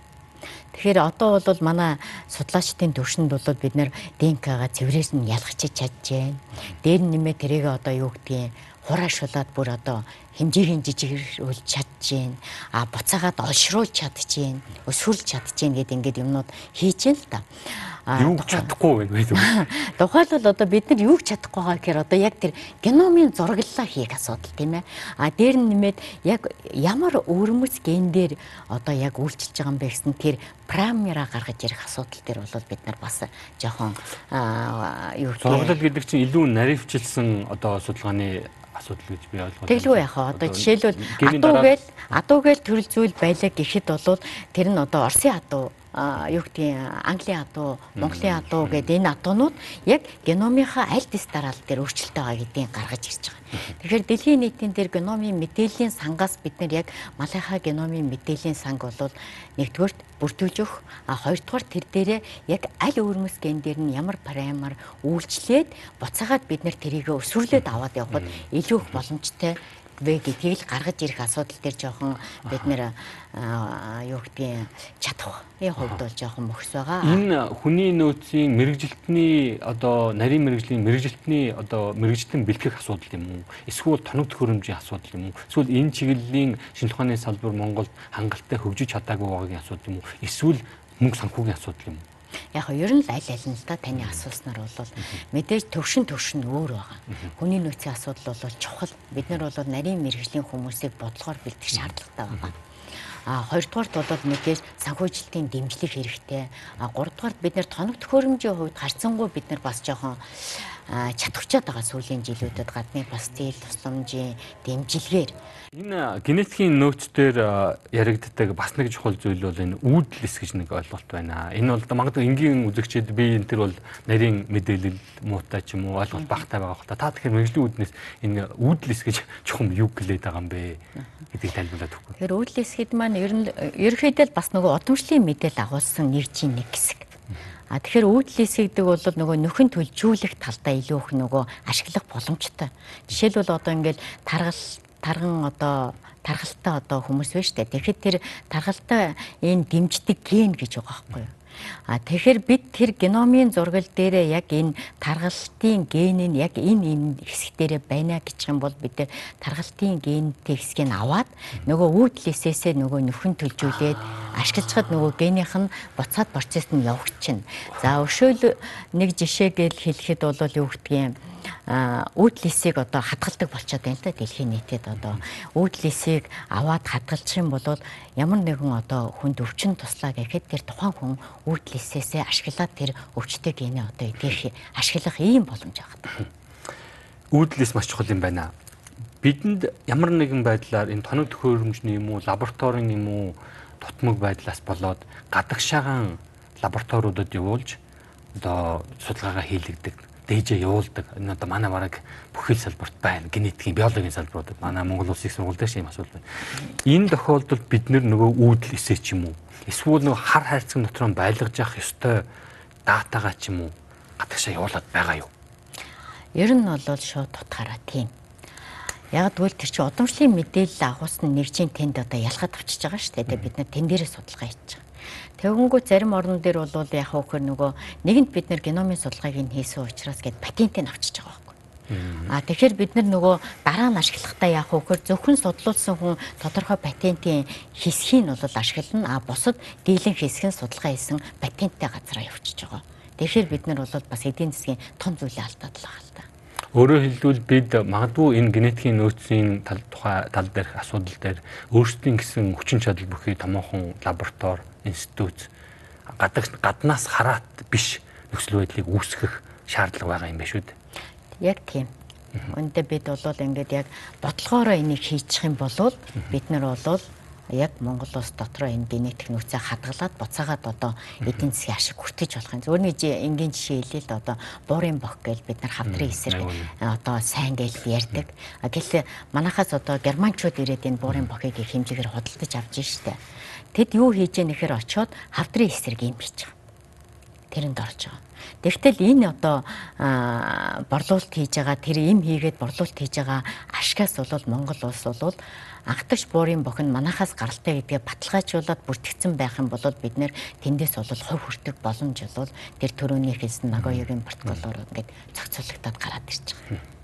Тэгэхээр одоо бол манай судлаачдын төвшөнд бол бид нэр ДНК-га цэврээр нь ялгахчиж чадж байна. Дээр нэмээ тэрийг одоо юу гэдгийг хураашуулаад бүр одоо хэмжээгийн жижигрүүлж чадчихээн а буцаагаад олшруулж чадчихээн өсвөрлж чадчихээн гэдэг ингээд юмнууд хийж л та юу чадахгүй байх үү тухайлбал одоо бид нар юу чадахгүй байгаа гэхээр одоо яг тэр геномын зураглалаа хийх асуудал тийм ээ. А дээр нь нэмээд яг ямар өвөрмөц ген дээр одоо яг үйлчилж байгаа юм бэ гэсэн тэр прамера гаргаж ирэх асуудал дээр бол бид нар бас жоохон юу зураглал гэдэг чинь илүү наривчилсан одоо судалгааны асуудал гэж би ойлгоод байна. Тэглгүй яхаа. Одоо жишээлбэл адуу гээл адуу гээл төрөл зүйл байлаа гэхэд бол тэр нь одоо Оросын адуу юу гэдгийг Английн адуу, Монголын адуу гэдэг энэ адуунууд яг геномынхаа аль дистарал дээр өөрчлөлт байгаа гэдгийг гаргаж ирж байгаа. Тэгэхээр дэлхийн нийтийн дээр геномын мэдээллийн сангаас бид нар яг малынхаа геномын мэдээллийн санг бол нэгдүгээрт бүртгүүлж өгөх, а хоёрдугаар тэр дээрээ яг аль өвөрмөс ген дээр нь ямар параметр үйлчлээд буцаагаад бид нар тэрийг өсвөрлөөд аваад явхад илүү их боломжтой вэ гэдгийг л гаргаж ирэх асуудал дээр жоохон бид нэр юу гэдгийг чадах энэ хувьд бол жоохон мөхс байгаа. Энэ хүний нөөцийн мэрэгжилтний одоо нарийн мэрэгжлийн мэрэгжилтний одоо мэрэгжлэн бэлтгэх асуудал юм уу? Эсвэл тоног төхөөрөмжийн асуудал юм уу? Эсвэл энэ чиглэлийн шинжилгээ ухааны салбар Монголд хангалттай хөгжиж чадаагүй байгаагийн асуудал юм уу? Эсвэл мөнгө санхүүгийн асуудал юм уу? Яг нь ер нь аль аль нь л та таны асууснаар бол мэдээж төвшин төвшин өөр байгаа. Хүний нөөцийн асуудал бол чухал. Бид нар бол нарийн мэрэгжлийн хүмүүсийг бодлогоор бэлдэх шаардлагатай байгаа. А хоёрдугаарт бол мэдээж санхүүжилтийн дэмжлэг хэрэгтэй. А гуравдугаарт бид нэр тоног төхөөрөмжийн хувьд харьцангуй бид нар бас жоохон чадвчаад байгаа сүүлийн жилүүдэд гадны бас зээл тусламжийн дэмжлэгээр энэ генетикийн нөөцдөр яригддаг бас нэг чухал зүйл бол энэ үүдлэс гэж нэг ойлголт байна. Энэ бол магадгүй энгийн үзэгчид би энэ төр бол нарийн мэдээлэл муутай ч юм уу ойлголт багтай байгаа хэл та. Та тэгэхээр мэрэгжлийн үүднээс энэ үүдлэс гэж чухам юу гэлээд байгаа юм бэ гэдгийг тайлбарлаад өгөх. Тэгэхээр үүдлэс хэд маань ер нь ерөнхийдөө бас нөгөө удамшлын мэдээлэл агуулсан нэгжийн нэг хэсэг. А тэгэхээр үйдлээс гэдэг бол нөгөө нөхөн төлжүүлэх талдаа илүү их нөгөө ашиглах боломжтой. Жишээлбэл одоо ингээл таргал тарган одоо тархалтай одоо хүмүүс байна шүү дээ. Тэгэхэд тэр тархалтай энэ дэмждэг ген гэж байгаа байхгүй юу? А тэгэхээр бид тэр геномын зургал дээрээ яг энэ таргалтын ген нь яг энэ энэ хэсэг дээрээ байна гэж юм бол бид таргалтын гентэй хэсгийг аваад нөгөө үүдлээсээсээ нөгөө нөхөн төлжүүлээд ашиглахад нөгөө генийх нь буцаад процесс нь явагдчихна. За өшөөл нэг жишээ гэл хэлэхэд бол юу гэдгийг үүдлисийг одоо хадгалдаг болчиход байна та дэлхийн нийтэд одоо үүдлисийг аваад хадгалчих юм бол ямар нэгэн одоо хүнд өвчин туслаа гэхэд тэр тухайн хүн үүдлисээсээ ашиглаад тэр өвчтөг гинэ одоо эдгэх ашиглах ийм боломж байгаа. Үүдлис маш чухал юм байна. Бидэнд ямар нэгэн байдлаар энэ тоног төхөөрөмжний юм уу лабораторийн юм уу тутмаг байдлаас болоод гадагшаагаан лабораториудад явуулж одоо судалгаагаа хийлэгдэг дээжээ явуулдаг. Энэ одоо манай бараг бүхэл салбарт байна. Генетикийн, биологийн салбаруудад манай Монгол улсын их сургууль дээр ийм асуудал байна. Энэ тохиолдолд бид нөгөө үүдэл эсэ ч юм уу эсвэл нөгөө хар хайрцаг дотроо байлгаж явах ёстой датагаа ч юм уу гадагшаа явуулаад байгаа юу? Ер нь бол шууд тутгаараа тийм. Яг тэгвэл тэр чинь удамшлын мэдээлэл агуулс нь нэгжийн тэнд одоо ялгаад авчиж байгаа шүү дээ. Бид нар тэн дээрээ судалгаа хийж. Тэгэнгүүт зарим орнон дээр бол яг хөөхөр нөгөө нэгэнт бид нэр геномын судалгааг нь хийсэн учраас гээд патентыг авчиж байгаа байхгүй. А тэгэхээр бид нар нөгөө дараа нь ашиглахдаа яг хөөхөр зөвхөн судлуулсан хүн тодорхой патентын хэсгийг нь бол ашиглана. А бусад дийлэн хэсэг нь судалгаа хийсэн патенттэй газараа явчихж байгаа. Тэгэхээр бид нар бол бас эдийн засгийн том зүйлээ алдаад л байгаа л та. Өөрөөр хэлбэл бид магадгүй энэ генетикийн нөөцийн тал тухай тал дээрх асуудал дээр өөрсдийн гэсэн хүчин чадал бүхий томоохон лаборатори институт гадагш гаднаас хараад биш нөхцөл байдлыг үүсгэх шаардлага байгаа юм байна шүү дээ. Яг тийм. Үүндээ бид бол ингээд яг бодлогоороо энийг хийчих юм бол бид нар бол яг Монгол улс дотроо энэ генетик нөөцөө хадгалаад буцаагаад одоо эдийн засгийн ашиг хүртэж болох юм. Зөвхөн нэг энгийн жишээ хэлээ л одоо буурын бох гэж бид нар хавдрын эсрэг одоо сайн гэж ярьдаг. Гэтэл манахаас одоо германчууд ирээд энэ буурын бохыг хэмжээгээр худалдаж авч штэ. Тэд юу хийж яах нэхэр очоод хавдрын эсрэг хийж байгаа. Тэрэнд орж байгаа. Тэгвэл энэ одоо борлуулалт хийж байгаа тэр им хийгээд борлуулалт хийж байгаа ашгаас бол Монгол улс бол анхдагч буурын бохин манахаас гаралтай гэдгээ баталгаажуулаад бүртгэгдсэн байх юм бол бид нэр тэндээс бол хувь хүртэх боломж бол тэр төрөний хэлсэн Нагоёгийн протоколоор ингээд зохицуулагдаад гараад ирж байгаа.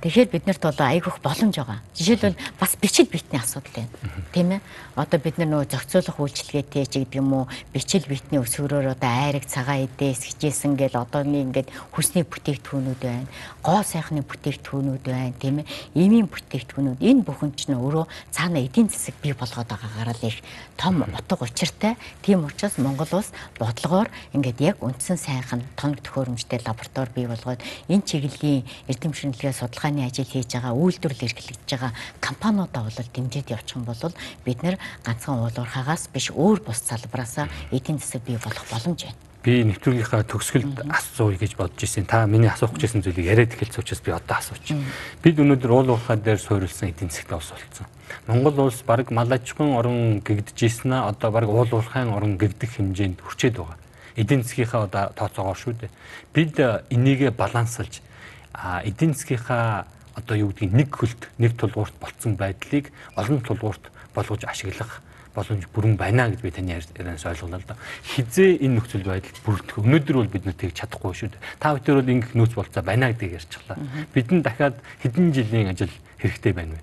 Тэгэхээр биднэрт бол айгүйх боломж байгаа. Жишээлбэл бас бичил битний асуудал байна. Тийм ээ. Одоо бид нар нөгөө зохицуулах үйлчилгээтэй ч гэдэг юм уу бичил битний өсвөрөөр одоо айраг цагаан эдээс хичээсэн гэл одооний ингээд хүсний бүтээгдэхүүнүүд байна. Гоо сайхны бүтээгдэхүүнүүд байна. Тийм ээ. Имийн бүтээгдэхүүнүүд энэ бүхэн ч нөөрөө цаана эдийн засаг бий болгоод байгаагаар л их том утга учиртай. Тийм учраас Монгол улс бодлогоор ингээд яг үндсэн сайхан тоног төхөөрөмжтэй лаборатори бий болгоод энэ чиглэлийн эрдэм шинжилгээ судалгаа компани ажил хийж байгаа, үйлдвэрлэл эрхлэж байгаа компаниудаа бол дэмжиж явчих юм бол бид нэр ганцхан уулуурхаагаас биш өөр бус салбараасаа эдийн засаг бий болох боломж байна би нэвтрүүлгийнхаа төгсгөлд асууя гэж бодож ирсэн. Та миний асуух гэжсэн зүйлийг яриад эхэлсэн учраас би одоо асууч. Бид өнөөдөр уул уурхай дээр суурилсан эдийн засгт ус болсон. Монгол улс баг мал аж ахуйн орон гэгдэжсэн аа одоо баг уул уурхайн орон гэгдэх хэмжээнд хүрчээд байгаа. Эдийн засгийнхаа одоо тооцоогоор шүү дээ. Бид энийгээ балансалж эдийн засгийнхаа одоо юу гэдгийг нэг хөлт нэг тулгуурт болцсон байдлыг олон тулгуурт болгож ашиглах боломж бүрэн байна гэж би таны ярианаас ойлголоо л да. Хизээ энэ нөхцөл байдал бүрдэх. Өнөөдөр бол бид тэгж чадахгүй шүү дээ. Та бүхэн бол ингэх нөөц болцоо байна гэдгийг ярьчихлаа. Бидэнд дахиад хэдэн жилийн ажил хэрэгтэй байна вэ?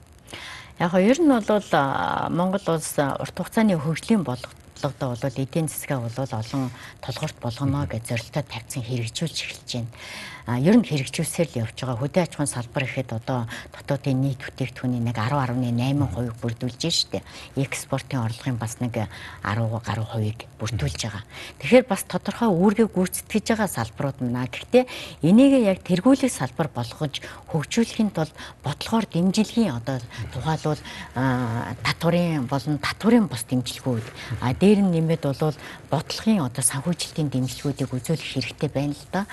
Яг ер нь бол Монгол улс урт хугацааны хөгжлийн болгох бодлогодоо бол эдийн засгаа бол олон толгорт болгоно гэж зорилттой тавьсан хэрэгжүүлж эхэлж байна. Ер нь хэрэгжүүлсээр л явж байгаа. Хөдөө аж ахуйн салбар ихэд одоо дотоодын нийт бүтээгдэхүүний нэг 10.8% бүрдүүлж штэ. Экспортын орлогын бас нэг 10 гаруй хувийг бүрдүүлж байгаа. Тэгэхээр бас тодорхой үүргээ гүйцэтгэж байгаа салбарууд мна. Гэхдээ энийг яг тэргүүлэх салбар болгож хөгжүүлэхийн тулд бодлогоор дэмжлэгийн одоо тухайлбал татварын болон татварын бус дэмжлэгүүд а дээр нь нэмээд бол бодлогын одоо санхүүжилтийн дэмжлэгүүдийг үзүүлэх хэрэгтэй байна л да.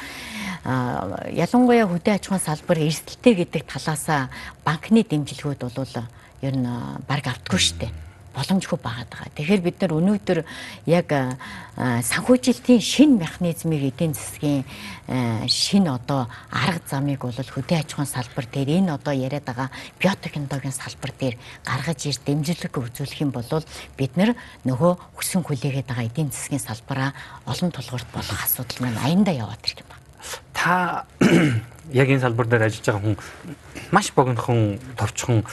Ялангуяа хөдөө аж ахуйн салбар эрсдэлтэй гэдэг талаасаа банкны дэмжлэгүүд бол ер нь баг автгүй шүү дээ. боломжгүй байгаа. Тэгэхээр бид нар өнөөдөр яг санхүүжилтийн шин механизмыг эдийн засгийн шин одоо арга замыг бол хөдөө аж ахуйн салбар дээр энэ одоо яриад байгаа биотехнологийн салбар дээр гаргаж ирж дэмжлэг үзүүлэх юм бол бид нар нөгөө хүсэн хүлээгээд байгаа эдийн засгийн салбараа олон тулгуурт болох асуудал маань аяндаа яваад ирэх юм байна. Та яг энэ салбар дээр ажиллаж байгаа хүн маш богинохон товчхон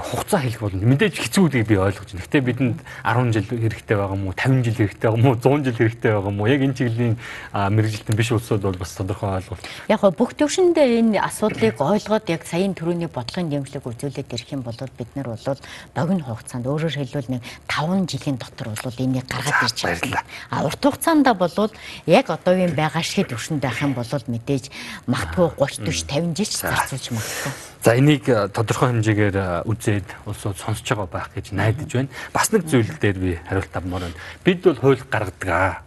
хугацаа хэлэх бол мэдээж хэцүү гэдгийг би ойлгож байна. Гэтэ бидэнд 10 жил хэрэгтэй байгаа мó, 50 жил хэрэгтэй байгаа мó, 100 жил хэрэгтэй байгаа мó. Яг энэ чиглэлийн мэрэгжилтэн биш улсууд бол бас тодорхой ойлголт. Яг гоо бүх төвшөндөө энэ асуудлыг ойлгоод яг саяын төрөний бодлогын дэмжлэг үзүүлээд ирэх юм бол бид нар бол богино хугацаанд өөрөөр хэлбэл нэг 5 жилийн дотор бол энийг гаргаад ирж байна. А урт хугацаанд бол яг одоогийн байгаа шиг төвшөнд байх юм бол мэдээж магтгүй 30 40 50 жил зарцуулж магтгүй. За энийг тодорхой хэмжээгээр үзээд улсууд сонсож байгаа байх гэж найдаж байна. Бас нэг зүйл дээр би хариулт авмаар байна. Бид бол хууль гаргадаг аа.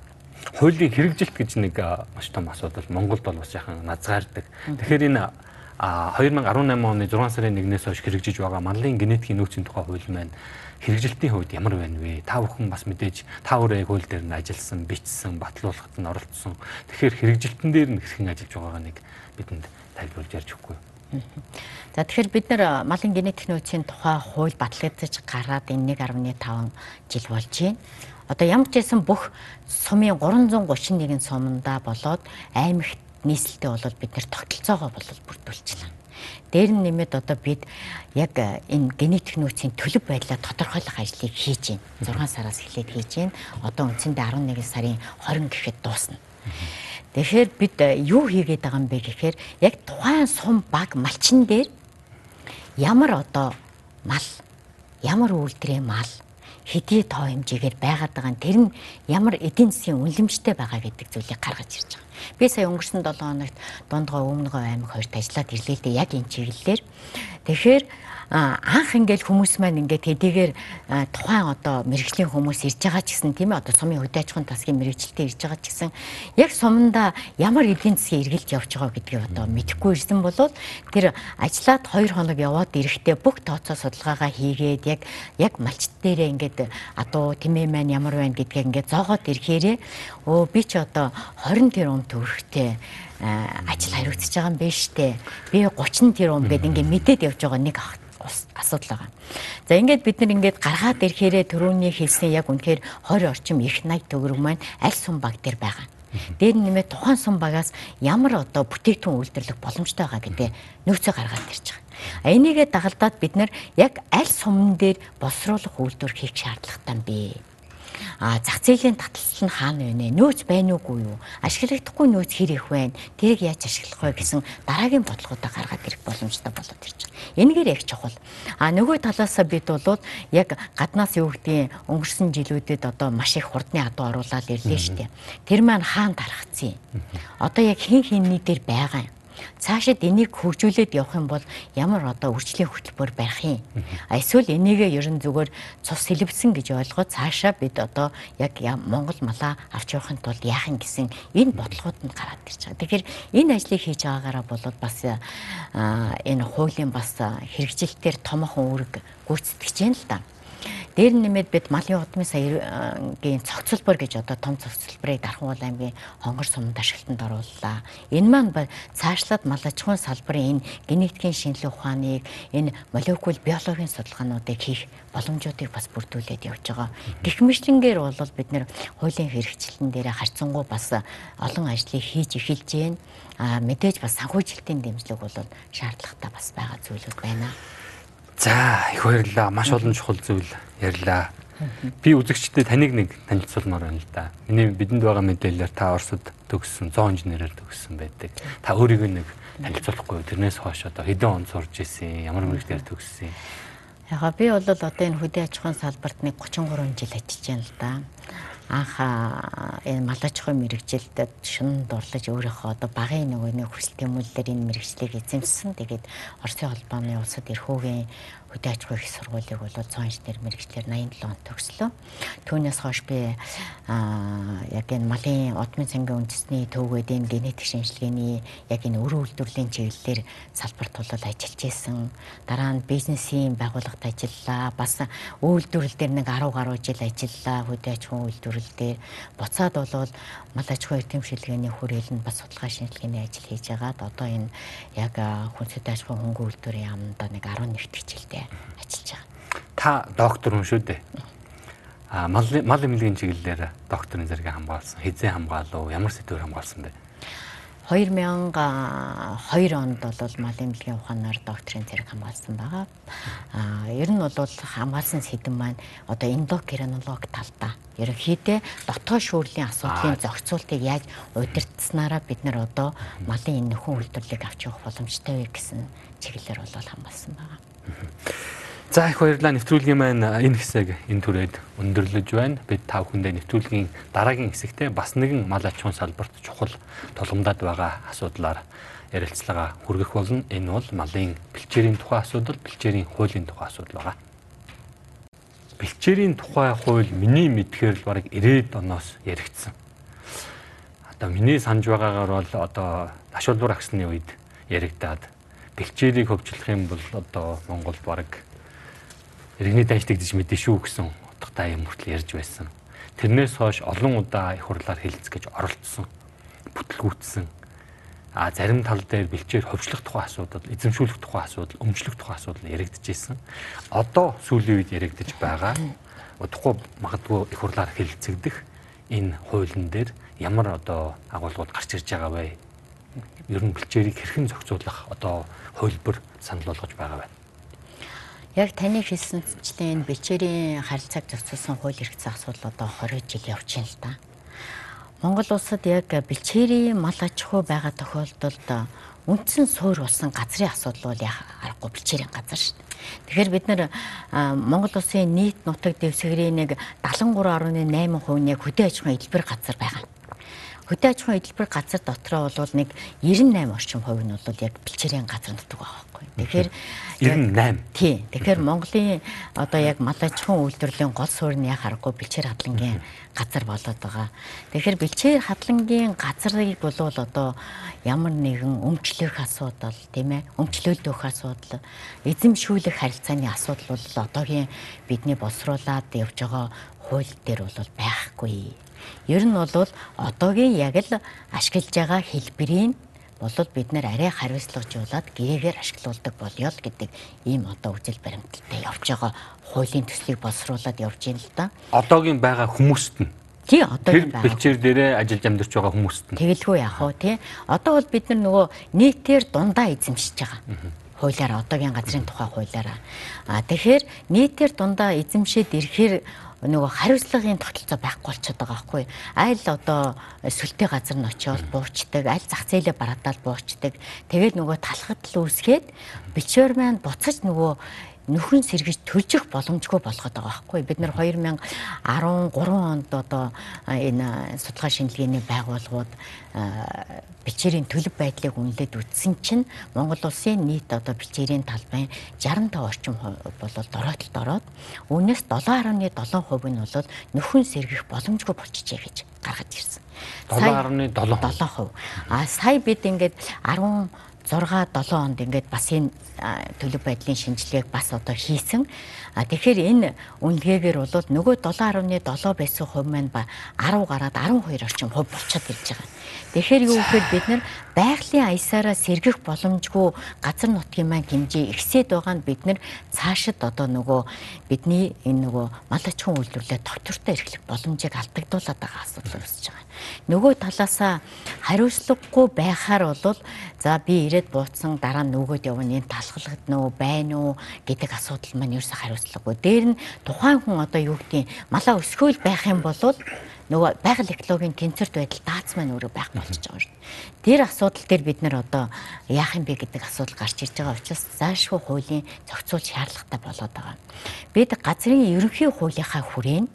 Хуулийн хэрэгжилт гэж нэг маш том асуудал Монголд бол бас яхан назгаардаг. Тэгэхээр энэ а 2018 оны 6 сарын 1-ээс хойш хэрэгжиж байгаа манлын генетикийн нөөцийн тухай хууль маань хэрэгжилтийн хувьд ямар байна вэ? Та бүхэн бас мэдээж та өөрөө хууль дээр нь ажилласан, бичсэн, батлуулахад нь оролцсон. Тэгэхээр хэрэгжилтэн дээр нь хэрхэн ажиллаж байгаагаа нэг бидэнд тайлбарлаж ярьж өгөхгүй юу? За тэгэхээр бид нар малын генетик нөөцийн тухай хууль батлагдаж гараад энэ 1.5 жил болж байна. Одоо ямар ч байсан бүх сумын 331 суманда болоод аймагт нийслэлтэй болоод бид нэр тогтолцоогоо болол бүрдүүлчихлээ. Дээр нь нэмээд одоо бид яг энэ генетик нөөцийн төлөв байдлаа тодорхойлох ажлыг хийж байна. 6 сараас эхлээд хийж байна. Одоо үндсэндээ 11 сарын 20 гэхэд дуусна. Тэгэхээр бид э, юу хийгээд байгаа юм бэ гэхээр яг тухайн сум баг малчин дээр ямар одоо мал ямар үйлдвэрийн мал хэдий тоо хэмжээгээр байгаад байгаа нь тэр нь ямар эдийн засгийн үнэлэмжтэй байгаа гэдэг зүйлийг гаргаж ирж байгаа. Би сая өнгөрсөн 7 хоногт дундгой өмнөгөө аймаг хоёрт ажиллаад ирлээ л дээ яг энэ чиглэлээр. Тэгэхээр анх ингээл хүмүүс маань ингээд хэдийгээр тухайн одоо мэрэгжлийн хүмүүс ирж байгаа ч гэсэн тийм ээ одоо сумын хөдөө аж ахуйн тасгийн мэрэгчлэлтэй ирж байгаа ч гэсэн яг суманда ямар эдийн засгийн эргэлт явж байгаа гэдгийг одоо мэдэхгүй ирсэн болоод тэр ажиллаад 2 хоног яваад ирэхдээ бүх тооцоо судалгаагаа хийгээд яг яг малчт дээрээ ингээд адуу тэмээ маань ямар байна? гэдгийг ингээд зоогоод ирэхээрээ өө би ч одоо 20 тэрбум төгрөгтэй ажил хариуцж байгаа юм биш үү? Би 30 тэрбум гэдэг ингээд мэдээд явж байгаа нэг ах асуудал байгаа. За ингээд бид нар ингээд гаргаад ирэхээрээ төрөүний хэлсэн яг үнэхээр 20 орчим их 80 төгрөг маань аль сум баг дээр байгаа. Дээр нэмээ тухайн сум багаас ямар одоо бүтээгдэхүүн үйлдвэрлэх боломжтой байгаа гэдэг нөөцөө гаргаад ирж байгаа. А энийгээ дагалдаад бид нар яг аль сумн дээр боловсруулах үйлдвэр хийх шаардлагатай юм бэ? А зах зээлийн таталцал нь хаана вэ? Нөөц байна уугүй юу? Ашиглагдахгүй нөөц хэр их байна? Тэрийг яаж ашиглах вэ гэсэн дараагийн бодлогоодоо гаргаад ирэх боломжтой болоод ирж байна. Энэгээр яг чухал. А нөгөө талаас бид болоод яг гаднаас юу гэдгийг өнгөрсөн жилүүдэд одоо маш их хурдны адуу оруулаад ирлээ шүү дээ. Тэр маань хаана тархацсан юм? Одоо яг хин хинний дээр байгаа юм цаашид энийг хөгжүүлээд явах юм бол ямар одоо үржлийн хөтөлбөр барих юм. Эсвэл энийгээ ерөн зүгээр цус сэлбсэн гэж ойлгоод цаашаа бид одоо яг Монгол малаа авч явахын тулд яах юм гэсэн энэ бодлогууд нь гараад ирж байгаа. Тэгэхээр энэ ажлыг хийж байгаагаараа болоод бас энэ хуулийн бас хэрэгжилтээр томоохон үүрэг гүйцэтгэж байна л да. Дээр нэмээд бид малын удмын саягийн цогцлбор гэж одоо том цогцлборыг Дархангуул аймгийн хонгор суманд ашиглалтанд орууллаа. Энэ маань цаашлаад мал аж ахуйн салбарын энэ генетикийн шинжилгээ ухааныг энэ молекул биологийн судалгаануудыг хийх боломжуудыг бас бүрдүүлээд явж байгаа. Гэх мэтлэнгээр бол бид нэр хуулийн хэрэгжилтэн дээр харьцангуй бас олон ажлыг хийж эхэлж байна. А мэдээж бас санхүүжилтийн дэмжлэг бол шаардлагатай бас байгаа зүйлүүд байна. За их баярлалаа. Маш олон чухал зүйл ярьлаа. Би үзэгчдэд таныг нэг танилцуулмаар байна л да. Миний бидэнд байгаа мэдээлэлээр та Оросд төгссөн, зоон инженерээр төгссөн байдаг. Та өөрийгөө нэг танилцуулахгүй тэрнээс хойш одоо хэдэн он сурж ирсэн, ямар мэрэгчлэр төгссөн. Яга би бол одоо энэ хөдөө аж ахуйн салбарт нэг 33 жил ажиллаж байна л да анх энэ мал аж ахуйн мэрэгжилтэд шунанд дурлаж өөрийнхөө одоо багын нөгөө нэг хүсэл тэмүүлэлээр энэ мэрэгчлийг эзэмшсэн. Тэгээд Оросын холбооны улсад эрхүүгийн хөдөө аж ахуйн их сургуулийг бол 100 инженер мэрэгчлэр 87 онд төгслөө. Түүнээс хойш би яг энэ малын удмын цангийн үндэсний төвгөөд энэ генетик шинжилгээний яг энэ өр үйлдвэрлэлийн чиглэлээр салбарт тулал ажиллаж исэн. Дараа нь бизнесийн байгууллагт ажиллаа. Бас үйлдвэрлэл дээр нэг 10 гаруй жил ажиллаа. Хөдөө аж ахуйн үйлдвэрлэл дээр буцаад болвол мал аж ахуйн эрдэмшилгээний хүрээлэнд бас судалгаа шинжилгээний ажил хийж байгаад одоо энэ яг хүнсэд аж ахуйн хөнгөн үйлдвэрийн яамда нэг 11 дэх жилдээ ажиллаж байгаа. Та доктор хүн шүү дээ. А мал мал эмнэлгийн чиглэлээр докторийн зэрэг хамгаалсан. Хизээ хамгаалав? Ямар сэдвээр хамгаалсан бэ? 2002 онд бол мал эмнэлгийн ухаанаар докторийн зэрэг хамгаалсан байгаа. Аа ер нь бол хамгаалсан сэдэв маань одоо эндокринолог талдаа ерөнхийдөө дотоод шүүрлийн асуудлын зохицуултыг яаж удирдсанараа бид нар одоо малын энэ нөхөн үйлдвэрлэлийг авч явах боломжтой вэ гэсэн чиглэлээр бол хамгаалсан байгаа. За их баярлалаа нэвтрүүлгийн маань энэ хэсэг энэ түрээд өндөрлөж байна. Бид тав хүндээ нэвтрүүлгийн дараагийн хэсэгтээ бас нэгэн мал ахуйн салбарт чухал тулгамдаад байгаа асуудлаар ярилцлага хүргэх болно. Энэ бол малын бэлчээрийн тухай асуудал, бэлчээрийн хуулийн тухай асуудал байгаа. Бэлчээрийн тухай хууль миний мэдхээр л бараг 90-ад оноос яригдсан. Одоо миний санаж байгаагаар бол одоо ашуулбар агсны үед яригдаад бэлчээрийг хөгжүүлэх юм бол одоо Монголд бараг иргэний дайждаг гэж мэдээ шүү гэсэн утгатай юм хүртэл ярьж байсан. Тэрнээс хойш олон удаа их хурлаар хэлэлцгэж оролцсон, бүтлгүүцсэн. А зарим тал дээр бэлчээр хөвчлөх тухай асуудал, эзэмшүүлэх тухай асуудал, өмчлөх тухай асуудал яригдчихсэн. Одоо сүүлийн үед яригдж байгаа. Удахгүй магадгүй их хурлаар хэлэлцэгдэх энэ хуулийн дээр ямар одоо агуулгууд гарч ирж байгаа вэ? Ер нь бэлчээрийг хэрхэн зохицуулах одоо хөлбөр санал болгож байгаа байна. Яг таны хэлсэнчлэн энэ бэлчээрийн харилцааг зохицуулсан хууль эрх зүйн асуудал одоо 20 жил явж байна л да. Монгол улсад яг бэлчээрийн мал аж ахуй байгаа тохиолдолд үндсэн суур болсон газрын асуудал бол яг аргагүй бэлчээрийн газар шүү дээ. Тэгэхээр бид нар Монгол улсын нийт нутаг дэвсгэрийн нэг 73.8% нь яг хөдөө аж ахуйн хэлбэр газар байгаа. Хөдөө аж ахуйн хэлбэр газар дотроо бол нэг 98 орчим хувь нь бол яг бэлчээрийн газар нутаг байгаа байхгүй. Тэгэхээр 98. Тийм. Тэгэхээр Монголын одоо яг мал аж ахуйн үйлдвэрлэлийн гол суурь нь яг харахгүй бэлчээр хадлангийн газар болоод байгаа. Тэгэхээр бэлчээр хадлангийн газрыг болвол одоо ямар нэгэн өмчлөх асуудал тийм ээ өмчлөлдөх асуудал эзэмшүүлэх харилцааны асуудал бол одоогийн бидний боловсруулад явж байгаа хууль дээр бол байхгүй Ер нь бол одоогийн яг л ашиглаж байгаа хэлбэрийн болол бид нэр арай хариуцлагажуулаад гэрээгээр ашиглуулдаг болёо л гэдэг ийм одоо үжил баримталтай явж байгаа хуулийн төслийг боловсруулад явж байна л да. Одоогийн байгаа хүмүүст нь Тий одоогийн байгаа. Бэлчээр дээрээ ажиллаж амьдарч байгаа хүмүүст нь. Тэгэлгүй яах вэ тий? Одоо бол бид нар нөгөө нийтээр дундаа эзэмшиж байгаа. Хуулиараа одоогийн газрын тухай хуулиараа. А тэгэхээр нийтээр дундаа эзэмшээд ирэхээр нөгөө хариуцлагын тогтолцоо байхгүй болчиход байгаа байхгүй. Айл одоо сүлтэй газар нь очиод буучдаг, аль зах зээлээ бараадаад буучдаг. Тэгээд нөгөө талхад л үүсгээд бичвэр маань буцаж нөгөө нөхөн сэргэж төлжих боломжгүй болгоод байгаа байхгүй бид нар 2013 онд одоо энэ судалгаа шинжилгээний байгууллагууд бичээрийн төлөв байдлыг үнэлээд үтсэн чинь Монгол улсын нийт одоо бичээрийн талбайн 65 орчим болол дороотолд ороод үүнээс 7.7% нь бол нөхөн сэргэх боломжгүй болчихжээ гэж гаргаж ирсэн. 7.7%. А сая бид ингээд 10 6 7 онд ингээд бас энэ төлөв байдлын шинжилгээг бас одоо хийсэн. А тэгэхээр энэ үнэлгээгээр бол нөгөө 7.7 байсан хувь маань ба 10 гараад 12 орчим хувь болчиход ирж байгаа. Тэгэхээр юу гэхээр бид нар байгалийн аясаараа сэргэх боломжгүй газар нутгийн маань хэмжээ ихсээд байгаа нь бид нар цаашид одоо нөгөө бидний энэ нөгөө мал аж ахуйн үйлдвэрлэлээ доктортой эрхлэх боломжийг алдагдуулаад байгаа асуудал үүсэж байгаа. Нөгөө талаасаа хариуцлагагүй байхаар бол за би ирээд бууцсан дараа нь нөгөөд явна энэ талхлагдна уу байна уу гэдэг асуудал маань ерөөсө хариуцлагагүй. Дээр нь тухайн хүн одоо юу гэдгийг малаа өсгөөл байх юм бол нөгөө байгаль экологийн тэнцвэрт байдал дац маань өөрөө байх болчихж байгаа шүү дээ. Тэр асуудал дээр бид нар одоо яах юм бэ гэдэг асуудал гарч ирж байгаа учраас заашгүй хуулийн зохицуул шаардлагатай болоод байгаа. Бид газрын ерөнхий хуулийнхаа хүрээнд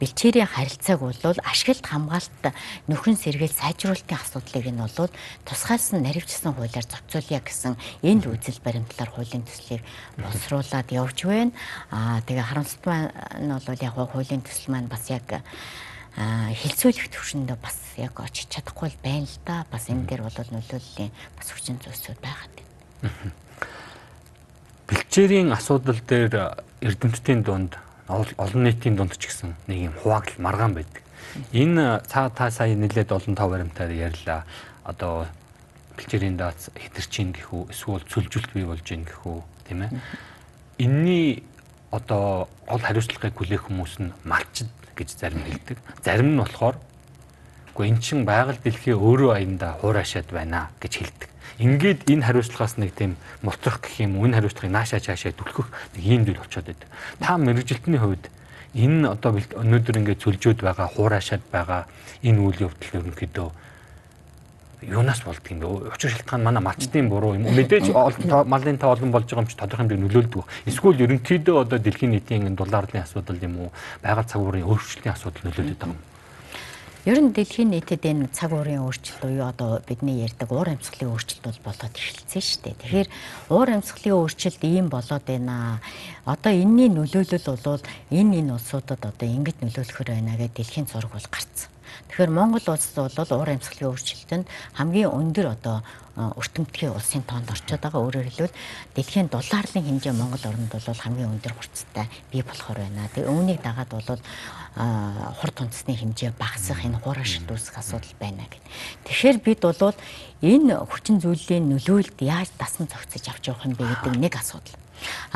бэлчээрийн харилцааг бол ашиглалт хамгаалалт нөхөн сэргээл сайжруулалтын асуудлыг нь бол тусгайлсан наривчсан хуулиар зохицуулъя гэсэн энэ үзэл баримтлаар хуулийн төслийг боловсруулад явж байна. Аа тэгээ харамсалтай нь бол яг хуулийн төсөл маань бас яг хилцүүлэх төвшөнд бас яг очиж чадахгүй байна л да. Бас энэ дээр бол нөлөөллийн бас хүчин зүйлсүүд байгаад байна. Бэлчээрийн асуудал дээр эрдэмтдийн дунд олон нийтийн дунд ч гэсэн нэг юм хуваагдал маргаан байдаг. Энэ цаа та сая нэлээд олон тав баримтаар ярьлаа. Одоо бэлчээрийн даац хэтэрчин гэх үү эсвэл цөлжүүлэлт бий болж гин гэх үү тийм ээ. Энийний одоо гол хариуцлагыг хүлээх хүмүүс нь малчд гэж зарим хэлдэг. Зарим нь болохоор үгүй эн чин байгаль дэлхий өөрөө аяндаа хуурашаад байна гэж хэлдэг. Ингээд энэ хариуцлагаас нэг тийм мутрах гэх юм энэ хариуцлагыг наашаа чаашаа түлхэх нэг юм зүйл болчиход байдаг. Та мэрэгжилтний хувьд энэ одоо өнөөдөр ингээд цөлжөөд байгаа хуурашаад байгаа энэ үйл явдал ерөнхийдөө юунаас болдго юм бэ? Учир шалтгаан манай малчдын буруу юм. Мэдээж малын тоо олон болж байгаа юм чи тодорхой хэмжээнд нөлөөлдөг. Эсвэл ерөнхийдөө одоо дэлхийн нийтийн долларын асуудал юм уу? Байгаль цагуурын өөрчлөлтийн асуудал нөлөөлөд байгаа юм. Ер нь дэлхийн нийтэд энэ цаг уурын өөрчлөлт буюу одоо бидний ярьдаг уур амьсгалын өөрчлөлт бол болоод эхэлсэн шүү дээ. Тэгэхээр уур амьсгалын өөрчлөлт ийм болоод байна. Одоо энэний нөлөөлөл бол энэ энэ улсуудад одоо ингэж нөлөөлөхөр байна гэдэг дэлхийн зураг бол гарцсан. Тэгэхээр Монгол улсд бол уур амьсгалын өөрчлөлтөнд хамгийн өндөр одоо өртөмтгий улсын тоонд орчод байгаа. Өөрөөр хэлбэл дэлхийн долларын хэмжээ Монгол орнд бол хамгийн өндөр хурцтай бий болохоор байна. Тэгээ үүнийг дагаад бол хурд үндэсний хэмжээ багасах энэ хуурашилт үүсэх асуудал байна гэд. Тэгэхээр бид бол энэ хүчин зүйлийн нөлөөлөлд яаж дасан зохицож авч явах юм бэ гэдэг нэг асуудал.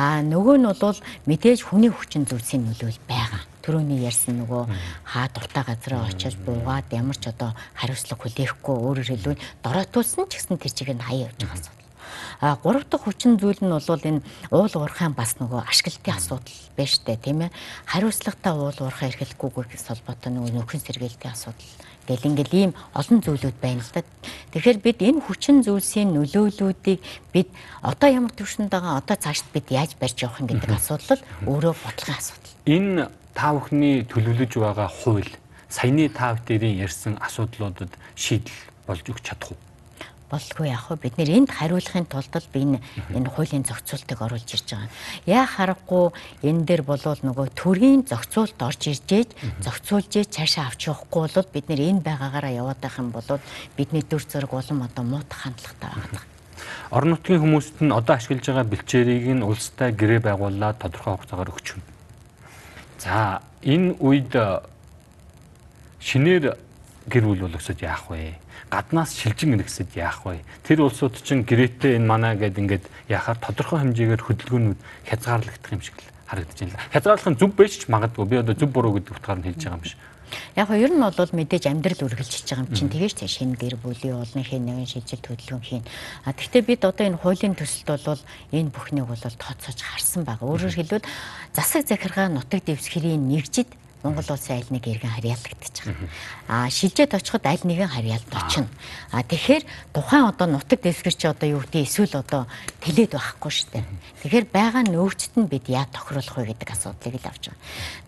А нөгөө нь бол мэдээж хүний хүчин зүйлсийн нөлөөлөл байгаа. Төрөний ярьсан нөгөө хаа дуртай газараа очиж буугаад ямар ч одоо хариуцлага хүлээхгүй өөрөөр хэлбэл дороотуулсан ч гэсэн тэр чигээр нь хаяа явж байгаа асуудал. А гурав дахь хүчин зүйл нь бол энэ уул уурхайн бас нөгөө ашиглалтын асуудал байна штэ тийм ээ. Хариуцлагатай уул уурхаа эрхлэхгүйгээс холбоотой нөгөө нөхөн сэргээлтийн асуудал гэл ингээл ийм олон зүйлүүд байна л да. Тэгэхээр бид энэ хүчин зүйлсийн нөлөөллүүдийг бид одоо ямар төвшөнд байгаа одоо цаашд бид яаж барьж явах юм гэдэг асуудал өөрөө бодлогын асуудал. Энэ та бүхний төлөвлөж байгаа хууль саяны та бүхэн ярьсан асуудлуудад шийдэл болж өгч чадах уу? болгүй яг хөө бид нэр энд хариулахын тулд л би энэ хуулийн зохицуултыг оруулж ирж байгаа. Яа харахгүй энэ дээр болвол нөгөө төрийн зохицуулт орж иржээж зохицуулж цаашаа авч явахгүй бол бид нэр энэ байгаагаараа яваад байх юм бол бидний дүр зураг улам одоо муутах хандлагатай байгаа. Орон нутгийн хүмүүст нь одоо ашиглаж байгаа бэлчээрийг нь улстай гэрээ байгуулад тодорхой хугацаагаар өгч юм. За энэ үед шинээр гэр бүл болгосод яах вэ? гаднаас шилжин иргэсэд яах вэ? Тэр улсууд чинь гэрээтэй энэ манаа гэд ингээд яхаар тодорхой хэмжээгээр хөдөлгөөнүүд хязгаарлагдах юм шиг л харагдаж байна. Хязгаарлах нь зөв байж ч магадгүй. Би одоо зөв буруу гэдэг утгаар нь хэлж байгаа юм биш. Яг нь ер нь бол мэдээж амьдрал үргэлжлэж байгаа юм чинь тэгэж тийм шинэ гэр бүлийн олон хин нэгэн шийдэл хөдөлгөөн хийн. А тэгвэл бид одоо энэ хуулийн төсөлд бол энэ бүхнийг бол тооцоож харсан байгаа. Өөрөөр хэлбэл засаг захиргаа нутаг дэвсгэрийн нэгжид Монгол улсын аль нэг иргэн харьяалагдчих. Аа шилжээд очиход аль нэгэн харьяалд очино. Аа тэгэхээр тухайн одоо нутаг дэвсгэр чи одоо юу гэдэг эсвэл одоо тэлээд байхгүй шүү дээ. Тэгэхээр байгаа нөөцт нь бид яа тохируулах вэ гэдэг асуудлыг л авч байгаа.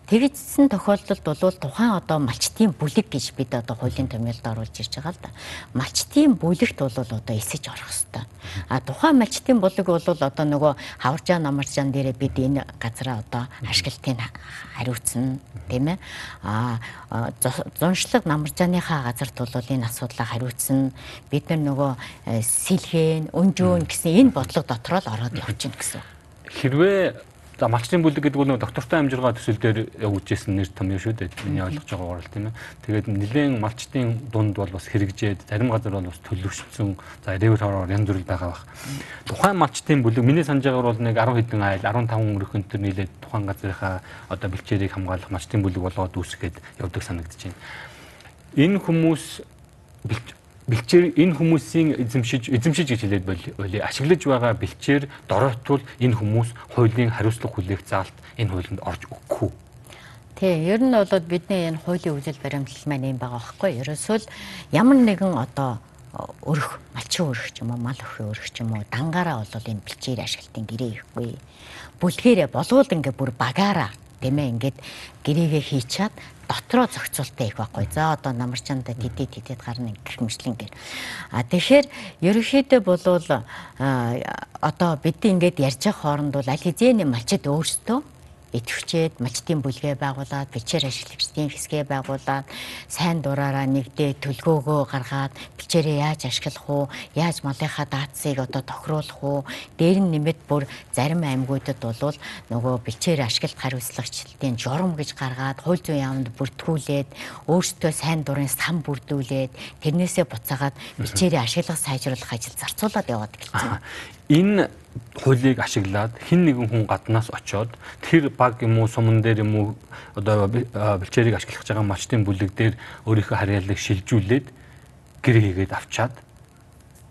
Тэгжсэн тохиолдолд бол тухайн одоо малчтын бүлэг гэж бид одоо хуулийн томьёолд оруулж ирж байгаа л да. Малчтын бүлэгт бол одоо эсэж орох хэвээр. А тухайн малчтын бүлэг бол одоо нөгөө хаваржаа намаржаан дээрээ бид энэ газараа одоо ашиглалтыг хариуцна тийм ээ. А зуншлаг намаржааныхаа газарт бол энэ асуудлаа хариуцна. Бид нар нөгөө э, сэлхэн, өнжөөн гэсэн энэ бодлого дотроо л ороод явчихна гэсэн. Хэрвээ За малчны бүлэг гэдэг бол доктортой амжиргаа төсөл дээр явуулжсэн нэр том юм шүү дээ. Миний ойлгож байгаагаар л тийм ээ. Тэгээд нэлээд малчтын дунд бол бас хэрэгжээд зарим газар бол бас төлөвшсөн. За ревер хороор янз бүр байгаа бах. Тухайн малчтын бүлэг миний санаж байгаагаар бол нэг 10 хэдэн айл 15 өрхөнтөр нийлээд тухайн газрынхаа одоо бэлчээрийг хамгаалах малчтын бүлэг болгоод үүсгээд явдаг санагдаж байна. Энэ хүмүүс бэлчээр энэ хүмүүсийн эзэмшиж эзэмшиж гэж хэлээд болий ашиглаж байгаа бэлчээр дороотвол энэ хүмүүс хуулийн хариуцлага хүлээх заалт энэ хуулинд орж өгөхгүй. Тий, ер нь бол бидний энэ хуулийн үзэл баримтлал маань юм байгаа байхгүй. Ерөөсөө л ямар нэгэн одоо өрх, малчин өрх ч юм уу, мал өхөө өрх ч юм уу, дангаараа бол энэ бэлчээр ашиглалтын гэрээ ихгүй. Бүлгээрээ болвол ингээ бүр багаараа тийм ээ ингээд гэрээгээ хийчаад дотроо зохицуултаа их байхгүй. За одоо намарчаанда тэдээ тэдэд гарна гэх мэтлэн гэр. А тэгэхээр ерөнхийдөө болвол одоо бид ингээд ярьж байгаа хооронд бол аль хэзээний малчид өөрсдөө идэвхжээд мачтын бүлгээ байгуулад бичээр ашиглагчдын хэсгээ байгуулад сайн дураараа нэгдээ төлгөөгөө гаргаад бичээрээ яаж ашиглах уу яаж малынхаа даацыг одоо тохируулах уу дээр нь нэмэт бүр зарим аймагуудад бол нөгөө бичээр ашиглалт хариуцлагчлалтын журам гэж гаргаад хууль зүйн яамд бүртгүүлээд өөртөө сайн дурын сан бүрдүүлээд тэрнээсээ буцаагаад бичээрээ ашиглах сайжруулах ажил зарцуулаад яваад гэлцэн. Энэ хуулийг ашиглаад хин нэгэн хүн гаднаас очоод тэр баг юм уу суман дээр юм уу одоо бэлчээрийг ашиглах байгаа мачтын бүлэг дээр өөрийнхөө харьяаллыг шилжүүлээд гэр хийгээд авчаад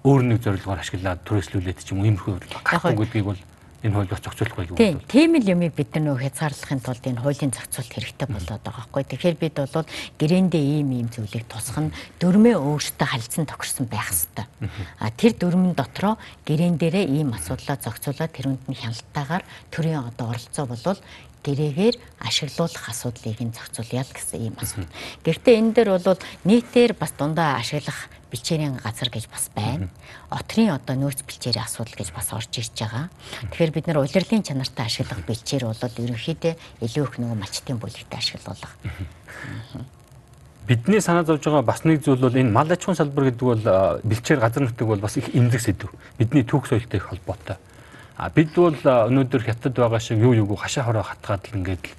өөр нэг зорилгоор ашиглаад төрөслүүлээд ч юм уу иймэрхүү гарахгүй гэдгийг бол энэ хууль бас зохицуулах байлгүй. Тийм, тийм л юмыг бид нар нөө хязгаарлахын тулд энэ хуулийн зохицуулт хэрэгтэй болоод байгаа байхгүй. Тэгэхээр бид бол гэрээндээ ийм ийм зүйлийг тусах нь дөрмөө өөртөө халдсан тохирсон байх хэвээр. А тэр дөрмөн дотроо гэрээн дээрээ ийм асуудлаа зохицуулаад тэрүнд нь хяналтайгаар төрийн одоо оролцоо болвол гэрээгээр ашиглуулах асуудлыг нь зохицуулъя л гэсэн ийм асуудал. Гэхдээ энэ дээр бол нийтээр бас дундаа ашиглах бэлчээрийн газар гэж бас байна. Отрын одоо нөөц бэлчээрийн асуудал гэж бас орж ирж байгаа. Тэгэхээр бид нар улирлын чанартай ашиглах бэлчээр бол ерөнхийдөө илүү их нөгөө малчтын бүлэгтээ ашиглуулах. Бидний санаа зовж байгаа бас нэг зүйл бол энэ мал аж ахуйн салбар гэдэг бол бэлчээр газар нутаг бол бас их эмзэг сэдв. Бидний түүх соёлтой их холбоотой. А бид бол өнөөдөр хятад байгаа шиг юу юуг хашаа хороо хатгаад л ингээд л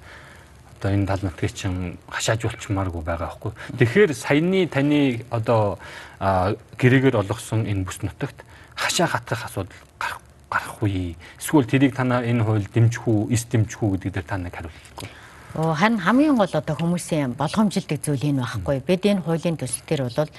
одоо энэ тал нутгийг чинь хашаажуулчмааргүй байгаа байхгүй. Тэгэхээр саяны таны одоо гэрээгээр олгосон энэ бүс нутагт хашаа хатгах асуудал гарах гарахгүй. Эсвэл тэрийг танаа энэ хууль дэмжих үү, эс дэмжих үү гэдэг дээр та нэг хариулахгүй. Оо харин хамгийн гол одоо хүмүүсийн болгоомжилдаг зүйл энэ байхгүй. Бид энэ хуулийн төсөл дээр бол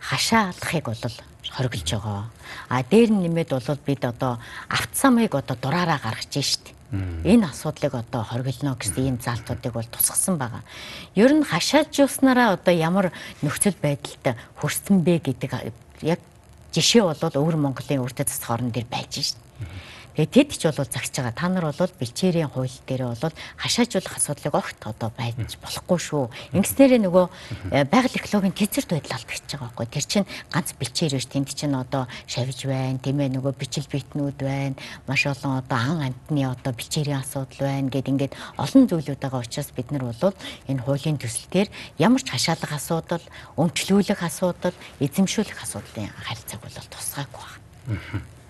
хашаа алдахыг бол хориглож байгаа. А дээр нь нэмээд бол бид одоо автсамыг одоо дураараа гаргаж штт. Энэ асуудлыг одоо хориглоно гэсэн ийм заалтуудыг бол тусгасан байгаа. Ер нь хашаажуулснараа одоо ямар нөхцөл байдалд хүрсэн бэ гэдэг яг жишээ бол өвөр Монголын үрдэ засах орон дээр байж штт. Тэгээ тэд ч бол загч байгаа. Та нар бол бэлчээрийн хууль дээр бол хашаажуулах асуудлыг огт одоо байж болохгүй шүү. Ингэснээрээ нөгөө э, байгаль экологийн тэнцвэрт байдал алдчихж байгаа байхгүй. Тэр чинь ганц бэлчээр биш тэнд чинь одоо шавж байна, тийм ээ нөгөө бичил битнүүд байна. Маш олон одоо ан амтны одоо бэлчээрийн асуудал байна гэд ингээд олон зүйлүүд байгаа учраас бид нар бол энэ хуулийн төсөл дээр ямар ч хашаалах асуудал, өмчлүүлэх асуудал, эзэмшүүлэх асуудлын харилцааг бол тусгаагүй байна.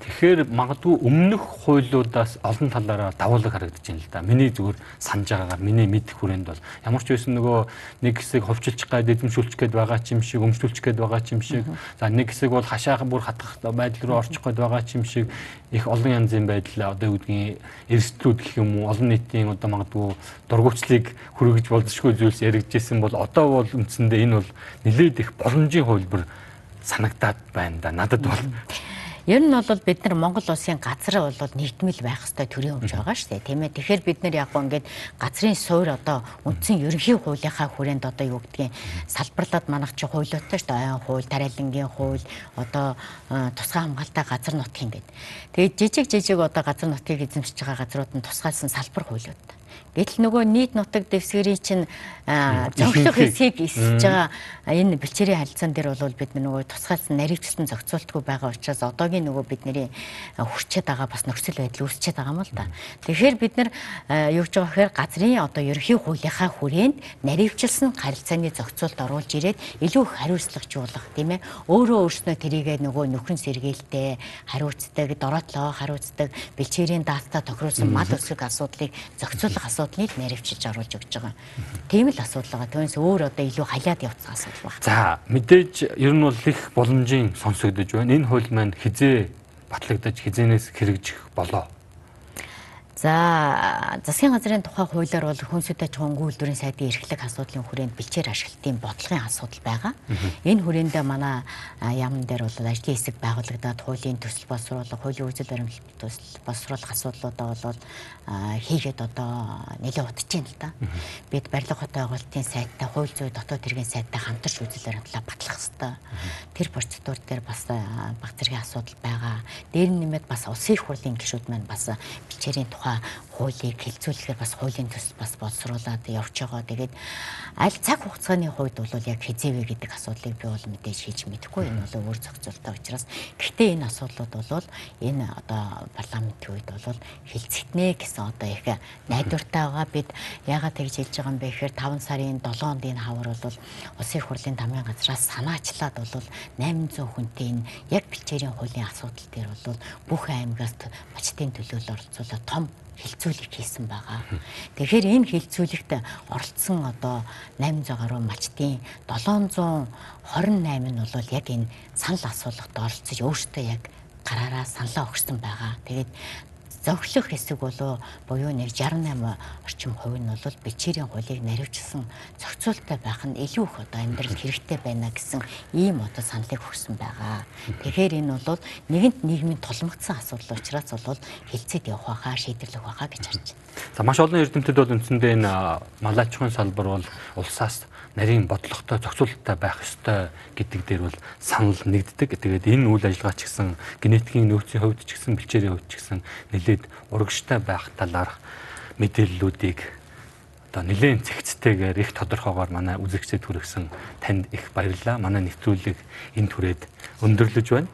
Тэгэхээр магадгүй өмнөх хуулиудаас олон талаараа давуулга харагдаж байна л да. Миний зүгээр санаж байгаагаар миний мэдэх хүрээнд бол ямар ч байсан нөгөө нэг хэсэг хувьчилчих гээд эзэмшүүлчих гээд байгаа ч юм шиг, өмчлүүлчих гээд байгаа ч юм шиг. За нэг хэсэг бол хашаах бүр хатгах байдал руу орчих гээд байгаа ч юм шиг их олон янзын байдал одоо юу гэдгийг эрсдлүүд гэх юм уу олон нийтийн одоо магадгүй дургуйцлыг хүргэж болзошгүй зүйлс яригдчихсэн бол одоо бол үндсэндээ энэ бол нэлээд их боломжийн хувилбар санагдаад байна да. Надад бол Ер нь бол бид нар Монгол улсын газар бол нэгдмэл байх хэвээр төрийн өмч байгаа шүү дээ. Тийм ээ. Тэгэхээр бид нар яг гоо ингээд газрын суурь одоо үндсэн ерөнхий хуулийнхаа хүрээнд одоо юу гэдгийг салбарлаад манах чи хуулиутай шүү дээ. Айн хууль, тариалангийн хууль, одоо тусгай хамгаалалтаа газар нутгийн гэдэг. Тэгээд жижиг жижиг одоо газар нутгийг эзэмшиж байгаа газрууд нь тусгайлсан салбар хуулиуд. Гэтэл нөгөө нийт нутаг дэвсгэрийн чинь зохицох хэсгийг эсэж байгаа энэ бэлчээрийн харилцаан дээр бол бид нөгөө тусгайлсан наривчлсан зохицуултгүй байгаа учраас одоогийн нөгөө бидний хүрчээд байгаа бас нөхцөл байдал үүсчээд байгаа юм л да. Тэгэхээр бид нар юу гэж байгаа гэхээр газрын одоо ерөнхий хуулийнхаа хүрээнд наривчлсан харилцааны зохицуулт оруулж ирээд илүү их хариуцлагажуулах тийм ээ. Өөрөө өөрснөө тэрийгээ нөгөө нөхөн сэргээлтэй хариуцдаг, дороотлоо хариуцдаг, бэлчээрийн даалтаа тохируулсан мал өсрөх асуудлыг зохицуулах асуудлыг наривчилж оруулж өгч байгаа. Тийм л асуудал байгаа. Түүнээс өөр одоо илүү халиад явцсан асуудал байна. За мэдээж ер нь бол их боломжийн сонсогдож байна. Энэ хууль маань хизээ батлагдаж хизээнээс хэрэгжих болоо За засгийн газрын тухай хуулиар бол хүн сүдэ чухал үйлдвэрийн сайдын эрхлэх асуудлын хүрээнд бэлчээр ашиглалтын бодлогын асуудал байгаа. Энэ хүрээндээ манай яамн дээр бол ажлын хэсэг байгуулагдаад хуулийн төсөл боловсруулах, хуулийн үзэл баримтлал төсөл боловсруулах асуудлуудаа бол хийгээд одоо нэлээд удаж байна л да. Бид барилга хот байгуулалтын сайттай, хууль зүйн дотоод хэргийн сайттай хамтарч үзэл баримтлалаа батлах хэрэгтэй. Тэр процедур дээр бас баг зэргийн асуудал байгаа. Дээр нь нэмээд бас улсын их хурлын гишүүд маань бас бэлчээрийн тухай байгаа хуулийг хэлцүүлэхээр бас хуулийн төс бас боловсруулаад явж байгаа. Тэгээд аль цаг хугацааны хувьд бол яг хизээвэ гэдэг асуудлыг би бол мэдээж хийж мэдэхгүй. Энэ бол өөр зохицуултаа учраас гэхдээ энэ асуудлууд бол энэ одоо парламентын үед бол хилцэгднэ гэсэн одоо их найдвартай байгаа. Бид яагаад тэгж хэлж байгаа юм бэ гэхээр 5 сарын 7-нд энэ хавар бол улсын хурлын тамгын газраас санаачлаад бол 800 хүнтэй энэ яг бэлчээрийн хуулийн асуудал дээр бол бүх аймагаас мачтын төлөөлөл оролцуулаад том хилцүүлэг хийсэн байгаа. Тэгэхээр энэ хилцүүлэгт оролцсон одоо 800 гаруй мачтын 728 нь бол яг энэ санал асуулгад оролцож өөртөө яг гараараа саналаа өгсөн байгаа. Тэгээд зовлох хэсэг болоо буюу нэг 68 орчим хувь нь бол бичээрийн хуулийг наривчсан зохицуулттай байх нь илүү их одоо амьдрал хэрэгтэй байна гэсэн ийм одоо саналыг өгсөн байгаа. Тэгэхээр энэ бол нэгэнт нийгмийн тулмагдсан асуудал учраас бол хилцээд явах байхаа шийдэрлэх байхаа гэж харж байна. За маш олон эрдэмтэд бол үндсэндээ энэ малаачхын салбар бол улсаас нарийн бодлоготой зохицуулалттай байх ёстой гэдэг дээр бол санал нэгддэг. Тэгээд энэ үйл ажиллагаа ч гэсэн генетикийн нөөцийн хувьд ч гэсэн бэлчээрийн хувьд ч гэсэн нэлээд урагштай байх талаарх мэдээллүүдийг одоо нэлээд цэгцтэйгээр их тодорхойгоор манай үзэгчдэд хүргэсэн танд их баярлалаа. Манай нэвтрүүлэг энэ түрээд өндөрлөж байна.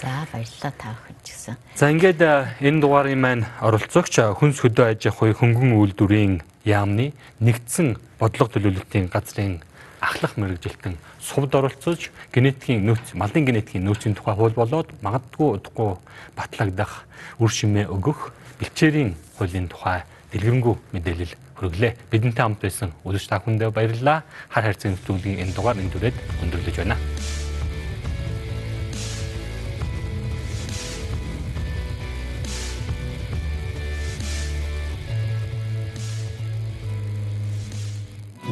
За баярлалаа та бүхэнд ч гэсэн. За ингээд энэ дугаарын маань оролцогч хүнс хөдөө аж ахуй хөнгөн үйлдвэрийн яамны нэгдсэн бодлого төлөвлөлтийн газрын ахлах мэрэгжилтэн сувд оролцож генетикийн нөөц малын генетикийн нөөцийн тухай хууль болоод магадгүй удахгүй батлагдах үр шимээ өгөх бэлчээрийн хуулийн тухай дэлгэрэнгүй мэдээлэл хүргэлээ. Бидэнтэй хамт байсан үзэж та бүхэндээ баярлалаа. Хар хайрцаг нэвтрүүлгийн энэ дугаар энэ дүрээд өндөрлөж байна.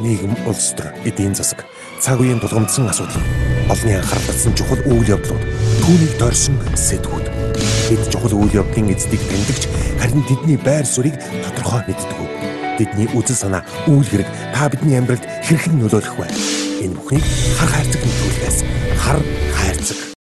Нийгэм улс төр эдийн засаг цаг үеийн тулгамдсан асуудал олонний анхаарал татсан чухал үйл явдлууд түүнийг дорсон сэтгүүд бид чухал үйл явдлын эздийг тэмдэгч харин тэдний байр суурийг тодорхой мэддэг. Бидний үзэл санаа үйл хэрэг та бидний амьдралд хэрхэн нөлөөлөх вэ? Энэ бүхнийг хар хайрцаг нөлөөлөхөөс хар хайрцаг